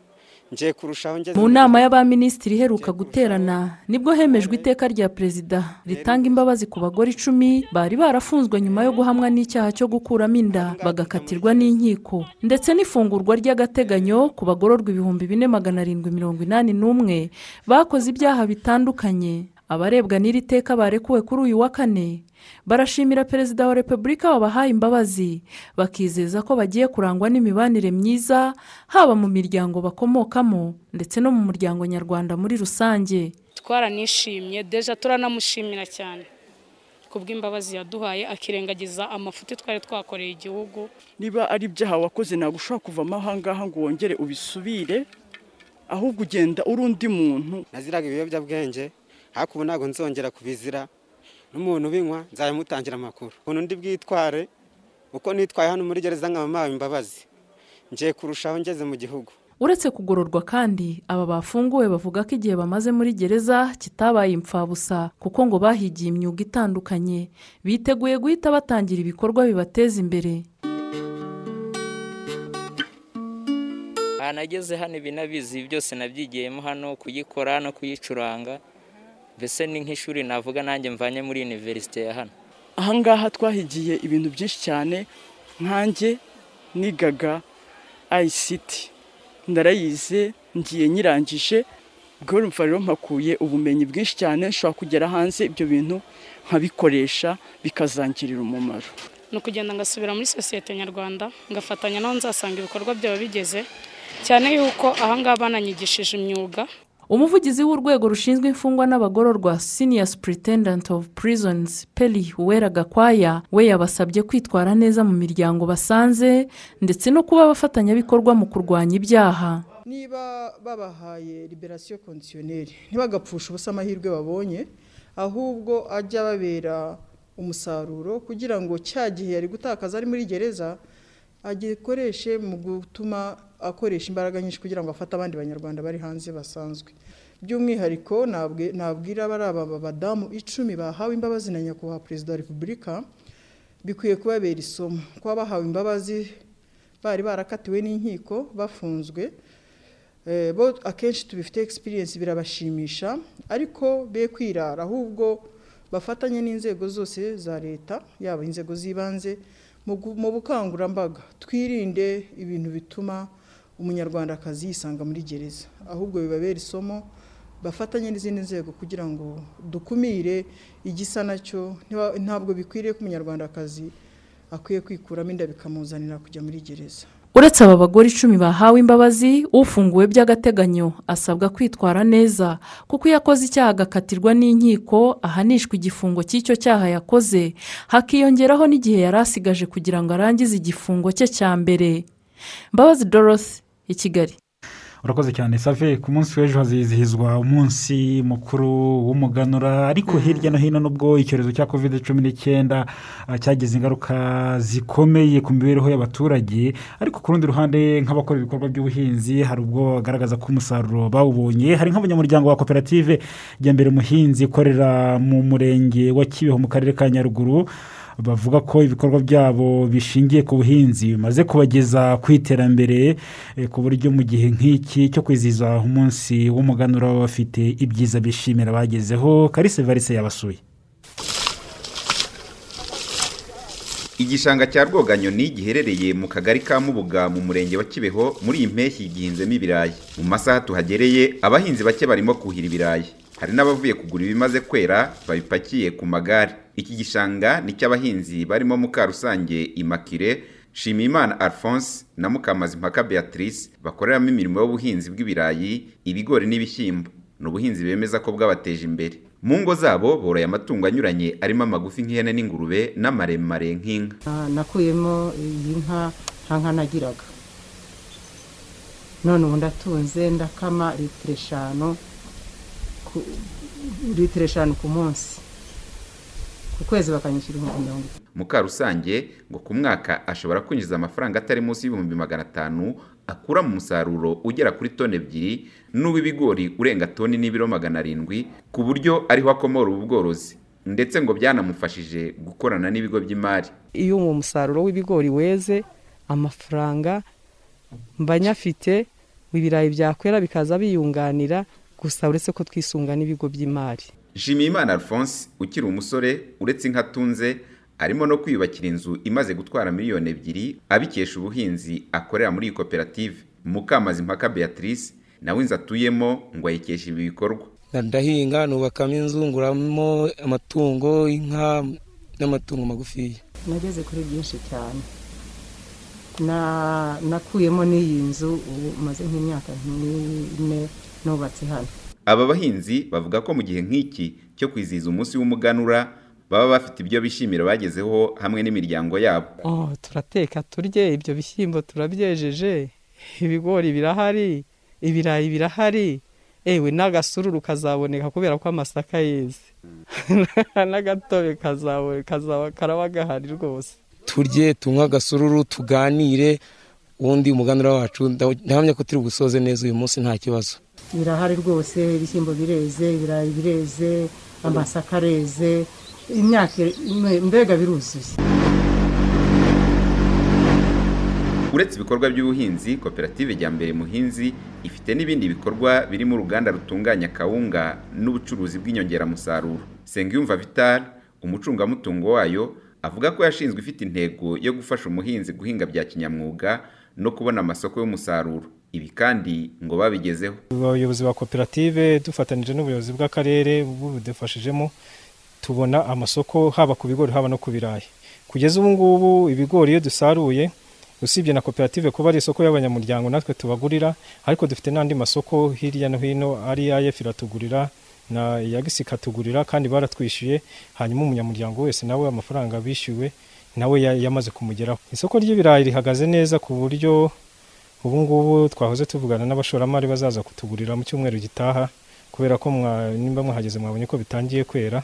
mu nama y'abaminisitiri iheruka guterana ni bwo hemejwe iteka rya perezida ritanga imbabazi ku bagore icumi bari barafunzwe nyuma yo guhamwa n'icyaha cyo gukuramo inda bagakatirwa n'inkiko ndetse n'ifungurwa ry'agateganyo ku bagororwa ibihumbi bine magana arindwi mirongo inani n'umwe bakoze ibyaha bitandukanye. Abarebwa n'iri teka barekuwe kuri uyu wa kane barashimira perezida wa repubulika wabahaye imbabazi bakizeza ko bagiye kurangwa n'imibanire myiza haba mu miryango bakomokamo ndetse no mu muryango nyarwanda muri rusange. Twaranishimye deja turanamushimira cyane. Ku bw'imbabazi yaduhaye akirengagiza amafuti twari twakoreye igihugu. Niba ari ibyaha wakoze ntabwo ushobora kuvamo ahangaha ngo wongere ubisubire ahubwo ugenda uri undi muntu. Naziraga ibiyobyabwenge ariko ubu ntabwo nzongera kubizira. N'umuntu ubinywa nzabimutangira amakuru. Ukuntu ndi bwitware uko nitwaye hano muri gereza nkaba imbabazi ngiye kurushaho ngeze mu gihugu. Uretse kugororwa kandi aba bafunguwe bavuga ko igihe bamaze muri gereza kitabaye imfabusa kuko ngo bahigiye imyuga itandukanye. Biteguye guhita batangira ibikorwa bibateza imbere. Nageze hano ibi nabizi byose nabyigiyemo hano kuyikora no kuyicuranga. Mbese ni nk'ishuri navuga nanjye mvanye muri iniverisite ya hano. Ahangaha twahigiye ibintu byinshi cyane nkanjye nigaga ayisiti ndarayize ngiye nyirangije ubwo urumva rero mpakuye ubumenyi bwinshi cyane nshobora kugera hanze ibyo bintu nkabikoresha bikazangirira umumaro. Ni ukugenda ngasubira muri sosiyete nyarwanda ngafatanya n'aho nzasanga ibikorwa byaba bigeze cyane yuko ahangaha bananyigishije imyuga. Umuvugizi w'urwego rushinzwe imfungwa n'abagororwa senior superintendent of prisons peri uwera gakwaya we yabasabye kwitwara neza mu miryango basanze ndetse no kuba abafatanyabikorwa mu kurwanya ibyaha. Niba babahaye liberasiyo kondisiyoneri ntibagapfushe ubusa amahirwe babonye ahubwo ajya ababera umusaruro kugira ngo cya gihe yari gutakaza ari muri gereza agikoreshe mu gutuma akoresha imbaraga nyinshi kugira ngo afate abandi banyarwanda bari hanze basanzwe. By'umwihariko nabwira bari aba badamu icumi bahawe imbabazi na nyakubahwa perezida wa repubulika bikwiye kubabera isomo. Kuba bahawe imbabazi bari barakatiwe n'inkiko bafunzwe bo akenshi tubifite egisipiriyensi birabashimisha ariko be kwirara ahubwo bafatanye n'inzego zose za leta yaba inzego z'ibanze mu bukangurambaga. Twirinde ibintu bituma umunyarwandakazi yisanga muri gereza ahubwo bibabera isomo bafatanye n'izindi nzego kugira ngo dukumire igisa na cyo. Ntabwo bikwiriye ko umunyarwandakazi akwiye kwikuramo inda bikamuzanira kujya muri gereza. Uretse aba bagore icumi bahawe imbabazi ufunguwe by'agateganyo asabwa kwitwara neza kuko iyo akoze icyaha agakatirwa n'inkiko ahanishwa igifungo cy'icyo cyaha yakoze hakiyongeraho n'igihe yari asigaje kugira ngo arangize igifungo cye cya mbere. Mbabazi dorothe i kigali. Urakoze cyane save ku munsi w'ejo hazizihizwa umunsi mukuru w'umuganura ariko hirya no hino nubwo icyorezo cya kovide cumi n'icyenda ah, cyagize ingaruka zikomeye ku mibereho y'abaturage ariko ku rundi ruhande nk'abakora ibikorwa by'ubuhinzi hari ubwo bagaragaza ko umusaruro bawubonye. Hari nk'abanyamuryango wa koperative mbere muhinzi ikorera mu murenge wa kibeho mu karere ka nyaruguru bavuga ko ibikorwa byabo bishingiye ku buhinzi bimaze kubageza ku iterambere eh, ku buryo mu gihe nk'iki cyo kwizihiza umunsi w'umuganura baba bafite ibyiza bishimira bagezeho karise varise yabasuye. Igishanga cya rwoganyoni giherereye mu kagari ka mubuga mu murenge wa kibeho muri iyi mpeshyi gihinzemo ibirayi. Mu masaha tuhagereye abahinzi bake barimo kuhira ibirayi. Hari n'abavuye kugura ibimaze kwera babipakiye ku magare. Iki gishanga ni cy'abahinzi barimo mukarusange imakire shimimana alphonse na mukamazimpaka beatrice bakoreramo imirimo y'ubuhinzi bw'ibirayi ibigori n'ibishyimbo. Ni ubuhinzi bemeza ko bwabateje imbere. Mu ngo zabo boroye amatungo anyuranye arimo amagufi nk'ihene n'ingurube n'amaremare nk'inka. Ah, nakuyemo iyi nka nta nka nagiraga. None ubu ndatunze ndakama litiro eshanu. Litiro eshanu ku munsi. Ku kwezi bakanyishyura ibihumbi mirongo itatu. Mukarusange ngo ku mwaka ashobora kwinjiza amafaranga atari munsi y'ibihumbi magana atanu akura mu musaruro ugera kuri toni ebyiri n'uw'ibigori urenga toni n'ibiro magana arindwi ku buryo ariho akomora ubu bworozi ndetse ngo byanamufashije gukorana n'ibigo by'imari. Iyo uwo musaruro w'ibigori weze amafaranga mba nyafite ibirayi byakwera bikaza biyunganira gusa uretse ko twisunga n'ibigo by'imari. Nshimiyimana Alphonse ukiri umusore uretse inka atunze arimo no kwiyubakira inzu imaze gutwara miliyoni ebyiri abikesha ubuhinzi akorera muri iyi koperative. Mukamazimpaka Beatrice nawe inzu atuyemo ngo ayikesha ibi bikorwa. Ndahinga nubakamo inzu nguramo amatungo inka n'amatungo magufiya. Nageze kuri byinshi cyane. Na- nakuyemo n'iyi nzu ubu maze nk'imyaka nk'ine nubatse hano. Aba bahinzi bavuga ko mu gihe nk'iki cyo kwizihiza umunsi w'umuganura baba bafite ibyo bishimira bagezeho hamwe n'imiryango yabo. Oh turateka turye ibyo bishyimbo turabyejeje. Ibigori birahari ibirayi birahari. Ewe n'agasururu kazaboneka kubera ko amasaka yeze. N'agatobe karaba gahari rwose. Turye tunywe agasururu tuganire ubundi umuganura wacu ndahamya ko turi busoze neza uyu munsi nta kibazo. Birahari rwose ibishyimbo bireze ibirayi bireze amasaka areze imyaka mbega biruzuye. Uretse ibikorwa by'ubuhinzi koperative mbere muhinzi ifite n'ibindi bikorwa birimo uruganda rutunganya kawunga n'ubucuruzi bw'inyongeramusaruro. Sengiyumva Vital umucungamutungo wayo avuga ko yashinzwe ifite intego yo gufasha umuhinzi guhinga bya kinyamwuga no kubona amasoko y'umusaruro. Ibi kandi ngo babigezeho. Abayobozi ba koperative dufatanyije n'ubuyobozi bw'akarere bubidufashijemo tubona amasoko haba ku bigori haba no ku birayi. Kugeza ubu ngubu ibigori iyo dusaruye usibye na koperative kuba ari isoko y'abanyamuryango natwe tubagurira ariko dufite n'andi masoko hirya no hino ari ayef iratugurira na yagisi ikatugurira kandi baratwishyuye hanyuma umunyamuryango wese nawe amafaranga bishyuwe nawe ya- yamaze kumugeraho. Isoko ry'ibirayi rihagaze neza ku buryo ubu ngubu twahoze tuvugana n'abashoramari bazaza kutugurira mu cyumweru gitaha kubera ko nimba mwahageze mwabonye ko bitangiye kwera.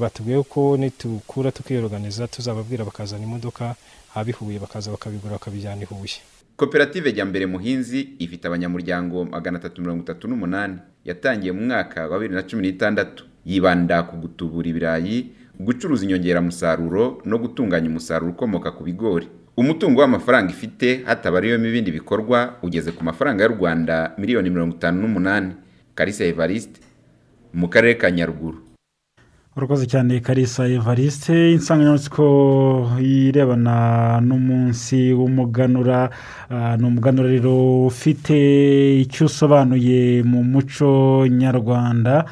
Batubwiye ko nitukura tukiyoganiza tuzababwira bakazana imodoka abihuye bakaza bakabigura bakabijyana i Huye. Koperative mbere muhinzi ifite abanyamuryango magana atatu mirongo itatu n'umunani. Yatangiye mu mwaka wa bibiri na cumi n'itandatu. Yibanda ku gutubura ibirayi gucuruza inyongeramusaruro no gutunganya umusaruro ukomoka ku bigori. Umutungo w'amafaranga ifite hatabariwemo ibindi bikorwa ugeze ku mafaranga y'u rwanda miliyoni mirongo itanu n'umunani. Karisa evariste mu karere ka nyaruguru. Urakoze cyane karisa evariste. Insanganyamatsiko irebana n'umunsi w'umuganura Ah, ni umuganura rero ufite icyo usobanuye mu muco nyarwanda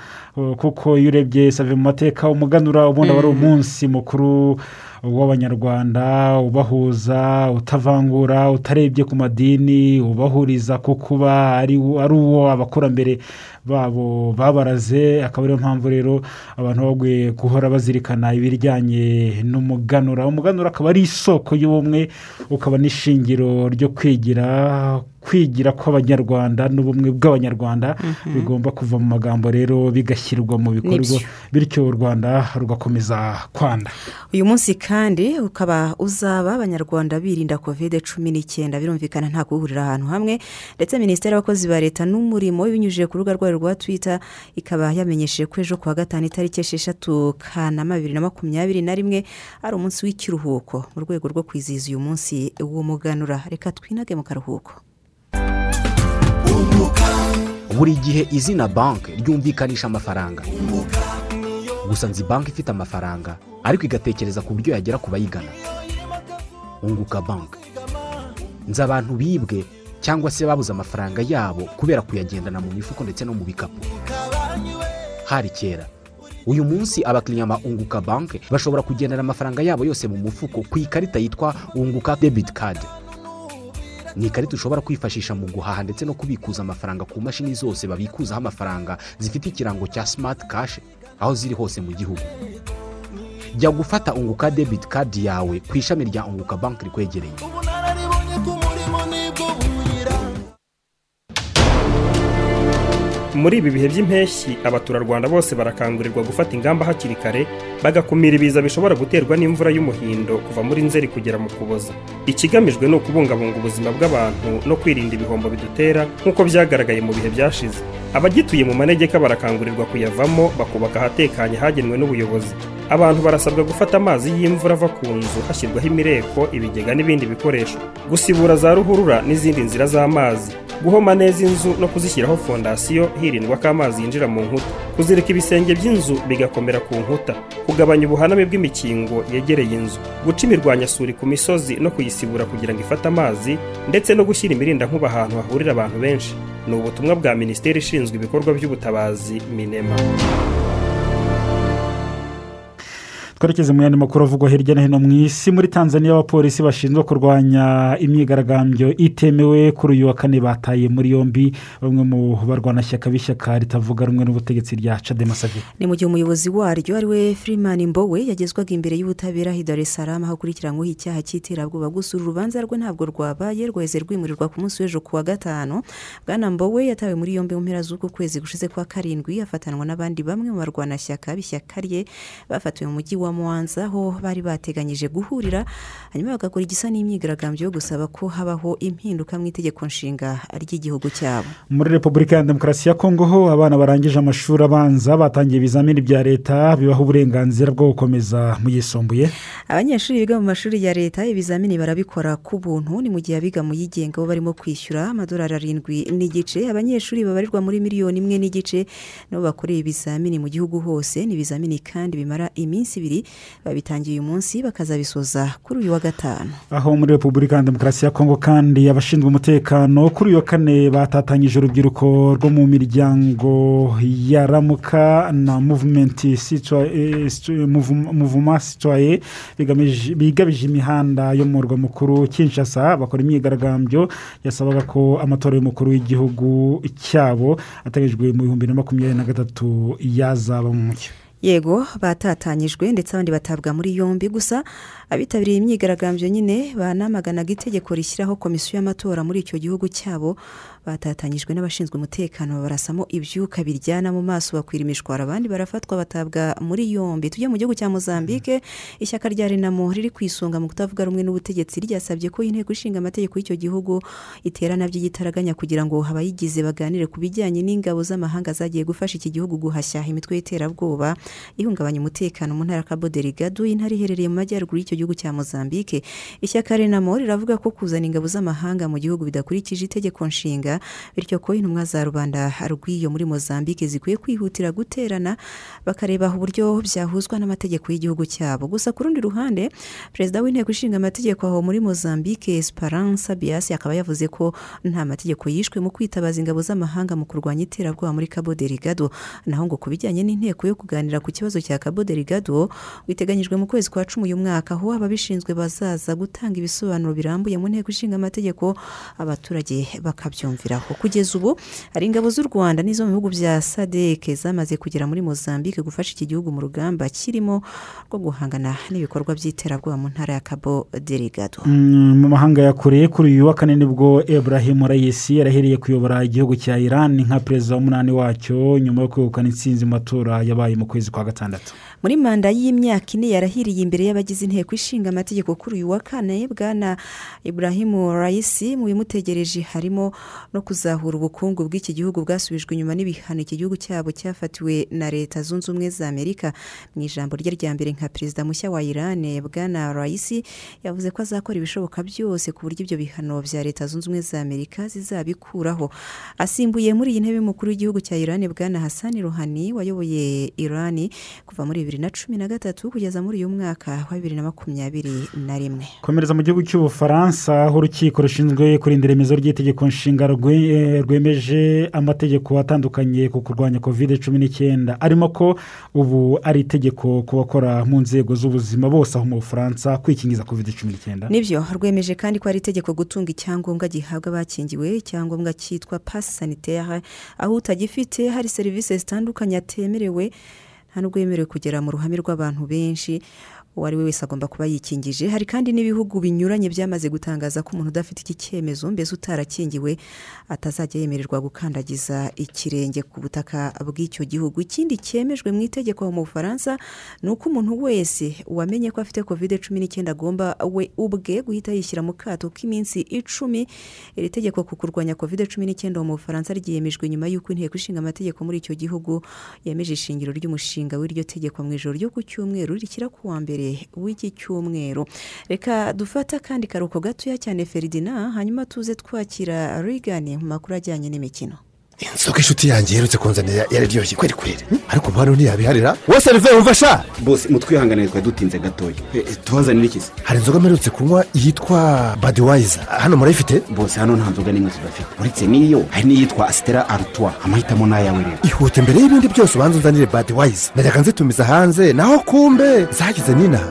kuko iyo urebye save mu mateka umuganura ubundi aba ari umunsi mukuru w'abanyarwanda ubahuza utavangura utarebye ku madini ubahuriza ku kuba ari uwo abakurambere babo babaraze akaba ariyo mpamvu rero abantu bagwe guhora bazirikana ibijyanye n'umuganura. Umuganura akaba ari isoko y'ubumwe ukaba n'ishingiro ryo kwigira kwigira kw'abanyarwanda n'ubumwe bw'abanyarwanda Mhm. bigomba kuva mu magambo rero bigashyirwa mu bikorwa bityo u rwanda rugakomeza kwanda. Uyu munsi kandi ukaba uzaba abanyarwanda birinda kovide cumi n'icyenda birumvikana nta guhurira ahantu hamwe ndetse minisiteri y'abakozi ba leta n'umurimo ibinyujije ku rubuga rwayo rwa twita ikaba yamenyesheje ko ejo kuwa gatanu itariki esheshatu kanama bibiri na makumyabiri na rimwe ari umunsi w'ikiruhuko mu rwego rwo kwizihiza uyu munsi w'umuganura. Reka twinage mu karuhuko. Buri gihe izina banki ryumvikanisha amafaranga. Gusa nzi banki ifite amafaranga ariko igatekereza ku buryo yagera ku bayigana. Unguka banki nzi abantu bibwe cyangwa se babuze amafaranga yabo kubera kuyagendana mu mifuko ndetse no mu bikapu. Hari kera uyu munsi abakiriya ba unguka banki bashobora kugendana amafaranga yabo yose mu mufuko ku ikarita yitwa unguka debiti kadi ni ikarita ushobora kwifashisha mu guhaha ndetse no kubikuza amafaranga ku mashini zose babikuzaho amafaranga zifite ikirango cya simati kashi aho ziri hose mu gihugu. Jya gufata unguka debiti kadi yawe ku ishami rya unguka banki rikwegereye. Muri ibi bihe by'impeshyi abaturarwanda bose barakangurirwa gufata ingamba hakiri kare bagakumira ibiza bishobora guterwa n'imvura y'umuhindo kuva muri nzeri kugera mu kuboza. Ikigamijwe ni ukubungabunga ubuzima bw'abantu no kwirinda ibihombo bidutera nk'uko byagaragaye mu bihe byashize. Abagituye mu manegeka barakangurirwa kuyavamo bakubaka ahatekanye hagenwe n'ubuyobozi. Abantu barasabwa gufata amazi y'imvura ava ku nzu hashyirwaho imireko ibigega n'ibindi bikoresho. Gusibura za ruhurura n'izindi nzira z'amazi guhoma neza inzu no kuzishyiraho fondasiyo hirindwa ko amazi yinjira mu nkuta. Kuzirika ibisenge by'inzu bigakomera ku nkuta kugabanya ubuhaname bw'imikingo yegereye inzu guca imirwanyasuri ku misozi no kuyisibura kugira ngo ifate amazi ndetse no gushyira imirindankuba ahantu hahurira abantu benshi. Ni ubutumwa bwa minisiteri ishinzwe ibikorwa by'ubutabazi minema. Twerekeze mu yandi makuru avugwa hirya no hino mu isi muri tanzania abapolisi bashinzwe kurwanya imyigaragambyo itemewe kuri uyu wa kane bataye muri yombi. Bamwe mu barwanashyaka b'ishyaka ritavuga rumwe n'ubutegetsi rya cadema savi ni mu gihe umuyobozi waryo ari we Freeman mbowe yagezwaga imbere y'ubutabera i Dar es Salaam aho akurikiranyweho icyaha cy'iterabwoba gusa uru rubanza rwe ntabwo rwabaye rwaheze rwimurirwa ku munsi w'ejo ku wa gatanu. Bwana mbowe yatawe muri yombi mu mpera z'uku kwezi gushize kwa karindwi afatanwa n'abandi bamwe mu barwanashyaka b'ishyaka rye bafatiwe mu mujyi wa muwanza aho bari bateganyije guhurira hanyuma bagakora igisa n'imyigaragambyo yo gusaba ko habaho impinduka mu itegeko nshinga ry'igihugu cyabo. Muri repubulika ya demokarasi ya kongo ho abana barangije amashuri abanza batangiye ibizamini bya leta bibaha uburenganzira bwo gukomeza mu yisumbuye. Abanyeshuri biga mu mashuri ya leta ibizamini barabikora ku buntu ni mu gihe abiga mu yigenga bo barimo kwishyura amadolari arindwi n'igice abanyeshuri babarirwa muri miliyoni imwe n'igice nabo bakoreye ibizamini mu gihugu hose ni ibizamini kandi bimara iminsi ibiri babitangiye uyu munsi bakazabisoza kuri uyu wa gatanu. Aho muri repubulika demokarasi ya kongo kandi abashinzwe umutekano kuri uyu wa kane batatanyije urubyiruko rwo mu miryango ya ramuka na muvumenti muvuma sitwaye bigabije imihanda yo mu murwa mukuru kinshasa bakora imyigaragambyo yasabaga ko amatora y'umukuru w'igihugu cyabo ateganyijwe mu bihumbi na makumyabiri na gatatu yazaba mu mucyo. Yego batatanyijwe ndetse abandi batabwa muri yombi gusa abitabiriye imyigaragambyo nyine banamaganaga itegeko rishyiraho komisiyo y'amatora muri icyo gihugu cyabo batatanyijwe n'abashinzwe umutekano barasamo ibyuka biryana mu maso bakwira imishwaro abandi barafatwa batabwa muri yombi. Tujye mu gihugu cya mozambique ishyaka rya renamo riri ku isonga mu kutavuga rumwe n'ubutegetsi ryasabye ko inteko ishinga amategeko y'icyo gihugu iterana by'igitaraganya kugira ngo abayigize baganire ku bijyanye n'ingabo z'amahanga zagiye gufasha iki gihugu guhashya imitwe y'iterabwoba ihungabanya umutekano mu ntara Cabo Delgado intara iherereye mu majyaruguru y'icyo gihugu cya mozambique. Ishyaka renamo riravuga ko kuzana ingabo z'amahanga mu gihugu bidakurikije itegeko nshinga bityo ko intumwa za rubanda rw'iyo muri mozambique zikwiye kwihutira guterana bakareba uburyo byahuzwa n'amategeko y'igihugu cyabo. Gusa ku rundi ruhande perezida w'inteko ishinga amategeko aho muri mozambique esperance bias akaba yavuze ko nta mategeko yishwe mu kwitabaza ingabo z'amahanga mu kurwanya iterabwoba muri Cabo Delgado. Naho ngo ku bijyanye n'inteko yo kuganira ku kibazo cya Cabo Delgado biteganyijwe mu kwezi kwa cumi uyu mwaka aho ababishinzwe bazaza gutanga ibisobanuro birambuye mu nteko ishinga amategeko abaturage bakabyumva. Kubyumviraho kugeza ubu hari ingabo z'u rwanda n'izo mu bihugu bya sadeke zamaze kugera muri mozambique gufasha iki gihugu mu rugamba kirimo rwo guhangana n'ibikorwa by'iterabwoba mu ntara ya cabo delegado Mm, mu mahanga ya kure kuri uyu wa kane ni bwo Ibrahim Raisi yarahereye kuyobora igihugu cya Iran nka perezida w'umunani wacyo nyuma yo kwegukana intsinzi mu matora yabaye mu kwezi kwa gatandatu. Muri manda y'imyaka ine yarahiriye imbere y'abagize inteko ishinga amategeko kuri uyu wa kane bwana Ibrahim Raisi mu bimutegereje harimo no kuzahura ubukungu bw'iki gihugu bwasubijwe inyuma n'ibihano iki gihugu cyabo cyafatiwe na leta zunze ubumwe za amerika. Mu ijambo rye rya mbere nka perezida mushya wa Iran bwana Raisi yavuze ko azakora ibishoboka byose ku buryo ibyo bihano bya leta zunze ubumwe za amerika zizabikuraho. Asimbuye muri iyi ntebe y'umukuru w'igihugu cya Iran bwana Hassan Rouhani wayoboye Iran kuva muri bibiri na cumi na gatatu kugeza muri uyu mwaka wa bibiri na makumyabiri na rimwe. Komereza mu gihugu cy'ubufaransa aho urukiko rushinzwe kurinda iremezo ry'itegeko nshinga eh, rwemeje amategeko atandukanye ku kurwanya kovide cumi n'icyenda. Arimo ko ubu ari itegeko ku bakora mu nzego z'ubuzima bose aho mu bufaransa kwikingiza kovide cumi n'icyenda. Nibyo rwemeje kandi ko ari itegeko gutunga icyangombwa gihabwa abakingiwe icyangombwa cyitwa pasi sanitaire. Aho utagifite hari serivisi zitandukanye atemerewe nta nubwo yemerewe kugera mu ruhame rw'abantu benshi. Uwo ari we wese agomba kuba yikingije. Hari kandi n'ibihugu binyuranye byamaze gutangaza ko umuntu udafite iki cyemezo mbese utarakingiwe atazajya yemererwa gukandagiza ikirenge ku butaka bw'icyo gihugu. Ikindi cyemejwe mu itegeko mu bufaransa ni uko umuntu wese wamenye ko afite kovide cumi n'icyenda agomba we ubwe guhita yishyira mu kato k'iminsi icumi. Iri tegeko ku kurwanya kovide cumi n'icyenda mu bufaransa ryemejwe nyuma y'uko inteko ishinga amategeko muri icyo gihugu yemeje ishingiro ry'umushinga w'iryo tegeko mu ijoro ryo ku cyumweru rishyira ku wa mbere. W'iki cyumweru. Reka dufate akandi karuhuko gatoya cyane feridina hanyuma tuze twakira rigani mu makuru ajyanye n'imikino. Inzoga inshuti yanjye iherutse kunzanira yararyoshye. Kweri kweri. Ariko mpano ntiyabiharira wose rive wumva sha bose mutwihanganire twari dutinze gatoya. Tubazanire iki se? Hari inzoga mperutse kunywa yitwa badiwayiza hano murayifite? Bose hano nta nzoga n'imwe tudafite uretse n'iyo hari n'iyitwa asitera arutwa amahitamo ni ayawe rero. Ihute mbere y'ibindi byose ubanza unzanire badiwayiza najyaga nzitumiza hanze. Naho kumbe! Zagize n'inaha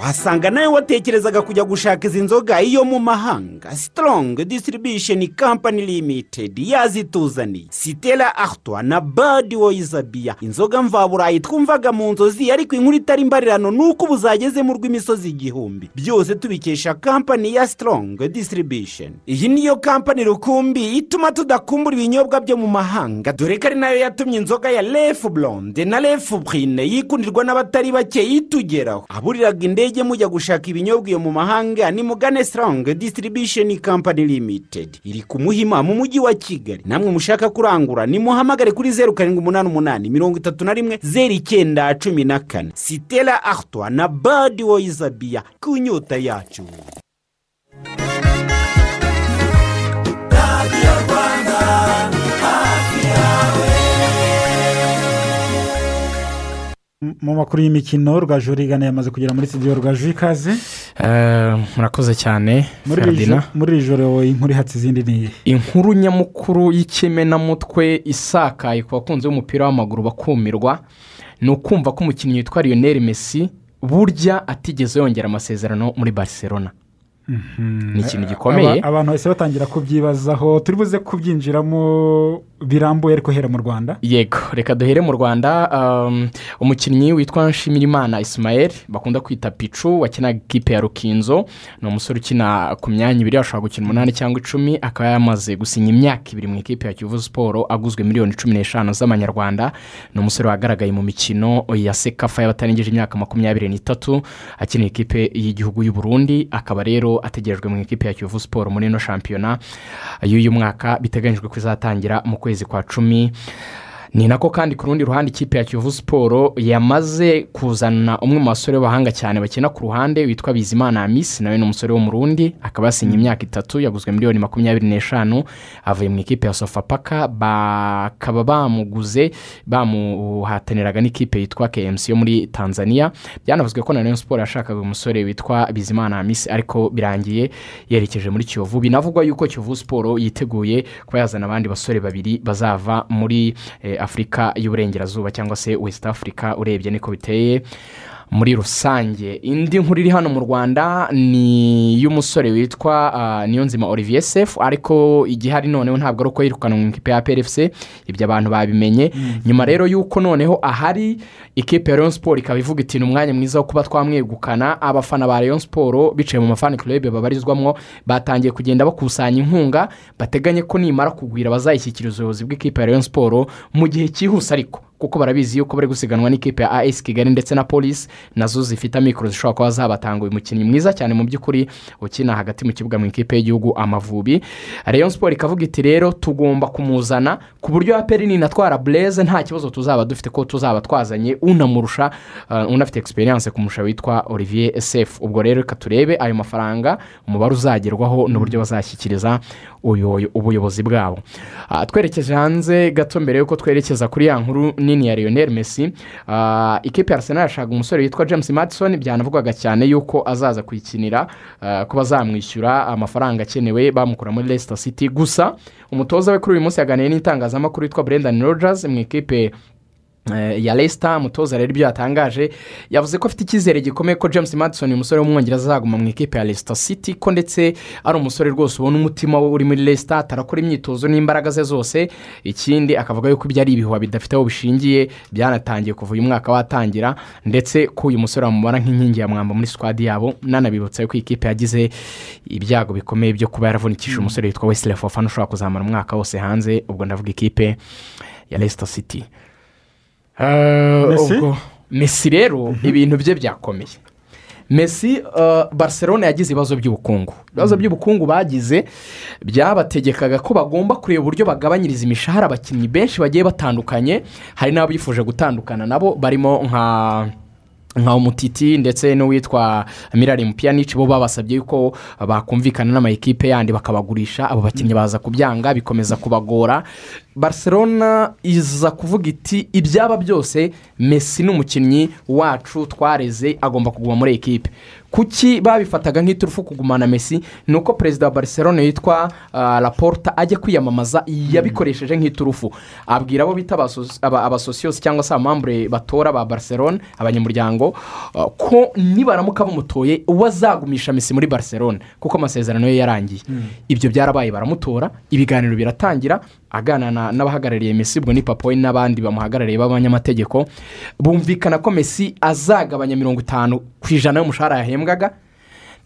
wasanga nawe watekerezaga kujya gushaka izi nzoga iyo mu mahanga. Sitorongi disitiribisheni kampani limitedi yazituzaniye. Sitera arutwa na badi woyiza biya inzoga mvaburayi twumvaga mu nzozi ariko inkuru itari imbarirano ni uko ubu zageze mu rw'imisozi igihumbi. Byose tubikesha kampani ya sitorongi disitiribisheni iyi niyo kampani rukumbi ituma tudakumbura ibinyobwa byo mu mahanga. Dore ko ari na yo yatumye inzoga ya refu blonde na refu burine yikundirwa n'abatari bake itugeraho. Aburiraga indege mujya gushaka ibinyobwa iyo mu mahanga ni mugane sitorongi disitiribisheni kampani limitedi iri ku muhima mu mujyi wa kigali. Namwe mushaka kurangura nimuhamagare kuri zeru karindwi umunani umunani mirongo itatu na rimwe zeru icyenda cumi na kane. Sitera arutwa na badi woyiza biya ku nyota yacu. Mu makuru y'imikino rwaju rigana yamaze kugera muri studio rwaju ikaze. Eh, murakoze cyane muri iri joro inkuru ihatse izindi ni inkuru nyamukuru y'ikimenamutwe isakaye ku bakunzi b'umupira w'amaguru bakumirwa ni ukumva ko umukinnyi witwa lionel messi burya atigeze yongera amasezerano muri barcelona. Ni ikintu gikomeye. Aba- abantu bahise batangira kubyibazaho turi buze kubyinjiramo birambuye ariko hera mu rwanda? Yego reka duhere mu rwanda um, umukinnyi witwa nshimirimana ismael bakunda kwita picu wakinaga ikipe ya rukinzo. Ni umusore ukina ku myanya ibiri ashobora gukina umunani cyangwa icumi akaba yamaze gusinya imyaka ibiri mu ikipe ya kivu siporo aguzwe miliyoni cumi n'eshanu z'amanyarwanda. Ni umusore wagaragaye mu mikino ya sekafa y'abatarengeje imyaka makumyabiri n'itatu akinira ikipe y'igihugu y'u Burundi akaba rero ategerejwe mu ikipe ya kivu siporo muri ino shampiyona y'uyu mwaka biteganyijwe ko izatangira mu kwezi kwa cumi. Ni nako kandi ku rundi ruhande ikipe ya kivu siporo yamaze kuzana umwe mu basore b'abahanga cyane bakina ku ruhande witwa bizimana amisi nawe ni umusore wo mu rundi akaba yasinye imyaka itatu yaguzwe miliyoni makumyabiri n'eshanu avuye mu ikipe ya sofapaka bakaba bamuguze bamuhataniraga n'ikipe yitwa kmc yo muri tanzania. Byanavuzwe ko na rayon siporo yashakaga umusore witwa bizimana amisi ariko birangiye yerekeje muri kiyovu. Binavugwa yuko kiyovu siporo yiteguye kuba yazana abandi basore babiri bazava muri eh, afurika y'uburengerazuba cyangwa se west africa urebye niko biteye. Muri rusange. Indi nkuru iri hano mu rwanda ni iy'umusore witwa ah, niyonzima olivier sefu ariko igihari noneho ntabwo ari uko yirukanwa mu ikipe ya plfc ibyo abantu babimenye. Nyuma rero y'uko noneho ahari ikipe ya leon siporo ikaba ivuga iti ni umwanya mwiza wo kuba twamwegukana. Abafana ba leon siporo bicaye mu mafani club babarizwamo batangiye kugenda bakusanya inkunga bateganye ko nimara kugwira bazayishyikiriza ubuyobozi bw'ikipe ya leon siporo mu gihe cyihuse ariko. Kuko barabizi yuko bari gusiganwa n'ikipe ya as kigali ndetse na polisi na zo zifite amikoro zishobora kuba zabatanga uyu mukinnyi mwiza cyane mu by'ukuri ukina hagati mu kibuga mu ikipe y'igihugu amavubi. Rayon siporo ikavuga iti rero tugomba kumuzana ku buryo ya peri ninatwara bureze nta kibazo tuzaba dufite ko tuzaba twazanye unamurusha uh, unafite egisperiyanse kumurusha witwa olivier sefu ubwo rero reka turebe ayo mafaranga umubare uzagerwaho n'uburyo bazashyikiriza ubuyobozi bwabo. Ah, twerekeje hanze gato mbere y'uko twerekeza kuri ya nkuru nini ya Lionel Messi ah, ikipe ya Arsenal yashaka umusore witwa James Madison byanavugwaga cyane yuko azaza kuyikinira ah, ko bazamwishyura amafaranga akenewe bamukura muri Leicester City. Gusa umutoza we kuri uyu munsi yaganiye n'itangazamakuru witwa Brendan Rodgers mu ikipe ya Leicester umutoza rero ibyo yatangaje yavuze ko afite icyizere gikomeye ko James Madison uyu musore w'umwongereza azaguma mu ikipe ya Leicester City ko ndetse ari umusore rwose ubona umutima we uri muri Leicester atarakora imyitozo n'imbaraga ze zose. Ikindi akavuga yuko ibyo ari ibihuha bidafite aho bishingiye byanatangiye kuva uyu mwaka watangira ndetse ko uyu musore bamubara nk'inkingi ya mwamba muri squad yabo nanabibutsa yuko iyi kipe yagize ibyago bikomeye byo kuba yaravunikishije umusore witwa Wesley Fofana ushobora kuzamara umwaka wose hanze ubwo ndavuga ikipe ya Leicester City. Eh, mesi rero ibintu bye byakomeye. Mesi eh, barcelona yagize ibibazo by'ubukungu. Ibibazo by'ubukungu bagize byabategekaga ko bagomba kureba uburyo bagabanyiriza imishahara abakinnyi benshi bagiye batandukanye. Hari n'abifuje gutandukana nabo barimo nka nka umutiti ndetse n'uwitwa mirari mupiyanici bo babasabye yuko bakumvikana n'amayikipe yandi bakabagurisha. Abo bakinnyi baza kubyanga bikomeza kubagora. Barcelona iza kuvuga iti ibyaba byose mesi ni umukinnyi wacu twareze agomba kuguma muri ekipe. Kuki babifataga nk'iturufu kugumana mesi ni uko perezida wa barcelona yitwa ah, laporta ajya kwiyamamaza yabikoresheje nk'iturufu. Abwira abo bita abasosi- aba- abasosiyosi cyangwa se abamambure batora ba barcelona abanyamuryango ah, ko nibaramuka bamutoye uwo azagumisha mesi muri barcelona kuko amasezerano ye yarangiye. Ibyo byarabaye baramutora ibiganiro biratangira aganira na- n'abahagarariye mesi ubwo ni papa we n'abandi bamuhagarariye b'abanyamategeko bumvikana ko mesi azagabanya mirongo itanu ku ijana y'umushahara yahembwaga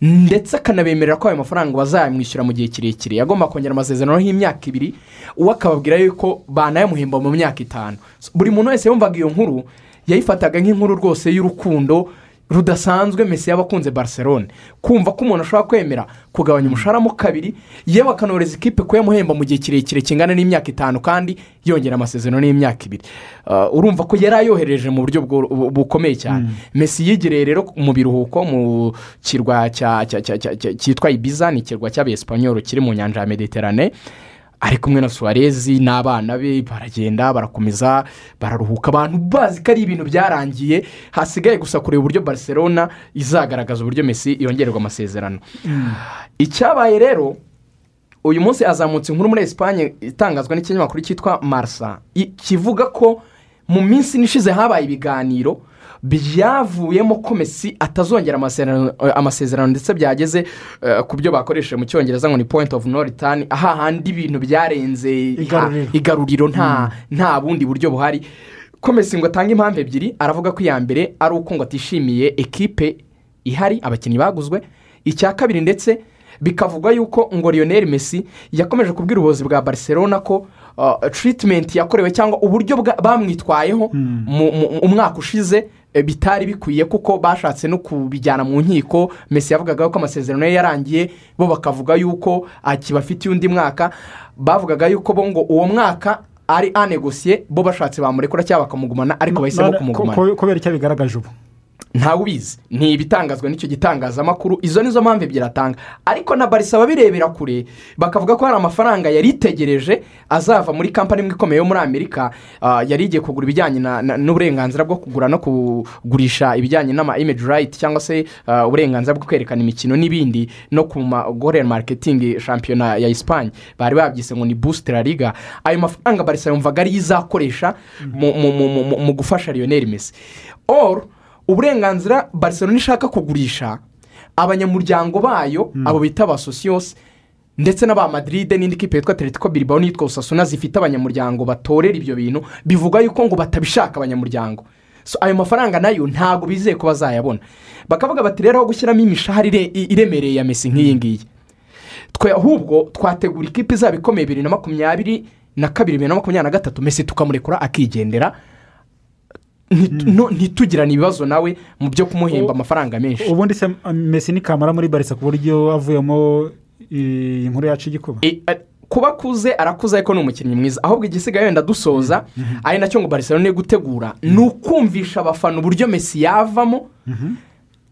ndetse akanabemerera ko ayo mafaranga bazayamwishyura mu gihe kirekire. Yagomba kongera amasezerano y'imyaka ibiri uwo akababwira yuko banayamuhemba mu myaka itanu. Buri muntu wese yumvaga iyo nkuru yayifataga nk'inkuru rwose y'urukundo rudasanzwe mesi yaba akunze barcelone kumva ko umuntu ashobora kwemera kugabanya umushahara mo kabiri yewe akanohereza ikipe kuyamuhemba mu gihe kirekire kingana n'imyaka itanu kandi yongera amasezerano y'imyaka ibiri Uh, urumva ko yari ayohereje mu buryo bukomeye cyane mesi yegereye rero mu biruhuko mu kirwa cyitwa ibiza ni ikirwa cy'abesipanyoro kiri mu nyanja ya mediterane ari kumwe na suwarezi n'abana be baragenda barakomeza bararuhuka. Abantu bazi ko ari ibintu byarangiye hasigaye gusa kureba uburyo barcelona izagaragaza uburyo mesi yongererwa amasezerano. Icyabaye rero uyu munsi azamutse inkuru muri esipanye itangazwa n'ikinyamakuru cyitwa marisa kivuga ko mu minsi ishize habaye ibiganiro byavuyemo ko mesi atazongera amasezerano amasezerano ndetse byageze eh, ku byo bakoresheje mu cyongereza ngo ni point of no return. Ahahandi ibintu byarenze Igaruriro. igaruriro nta bundi buryo buhari. Ko mesi ngo atange impamvu ebyiri aravuga ko iya mbere ari uko ngo atishimiye ekipe ihari abakinnyi baguzwe. Icya kabiri ndetse bikavugwa yuko ngo Lionel Messi yakomeje kubwira ubuyobozi bwa barcelona ko uh, treatment yakorewe cyangwa uburyo bamwitwayeho mu- umwaka ushize eh, bitari bikwiye kuko bashatse no kubijyana mu nkiko. Messi yavugaga ko amasezerano ye yarangiye bo bakavuga yuko akibafitiye undi mwaka. Bavugaga yuko bo ngo uwo mwaka ari anegosiye bo bashatse bamurekura cyangwa bakamugumana ariko bahisemo kumugumana. kubera icyo bigaragaje ubu. Ntawe ubizi ni ibitangazwa n'icyo gitangazamakuru izo nizo mpamvu ebyiri atanga. Ariko na barisa babirebera kure bakavuga ko hari amafaranga yari itegereje azava muri kampani imwe ikomeye yo muri amerika ah, yari igiye kugura ibijyanye n'uburenganzira bwo kugura no kugurisha ibijyanye n'ama image right cyangwa se ah, uburenganzira bwo kwerekana imikino n'ibindi no ku magorere marketing shampiyona ya esipanye bari babyise ngo ni booster la liga. Ayo mafaranga barisa yumvaga ariyo izakoresha mu- gufasha lionel messi. Or uburenganzira barcelona ishaka kugurisha abanyamuryango bayo abo bita ba sosiyose ndetse n'aba madiride n'indi kipe yitwa teretiko biribaho n'iyitwa usasuna zifite abanyamuryango batorera ibyo bintu bivuga yuko ngo batabishaka abanyamuryango. So, ayo mafaranga na yo ntabwo bizeye ko bazayabona. Bakavuga bati rero aho gushyiramo imishahara ire- iremereye ya mesi nk'iyi ngiyi. Twe ahubwo twategura ikipe izaba ikomeye bibiri na makumyabiri na kabiri bibiri na makumyabiri na gatatu mesi tukamurekura akigendera ntitugirane ibibazo nawe mu byo kumuhemba amafaranga menshi. ubundi se mesi ni kamara muri barisa ku buryo avuyemo iyi nkuru yacu igikuba? E, kuba akuze arakuze ariko ni umukinnyi mwiza. Ahubwo igisigaye wenda dusoza ari na cyo ngo barcelona iri gutegura. Ni ukumvisha abafana uburyo mesi yavamo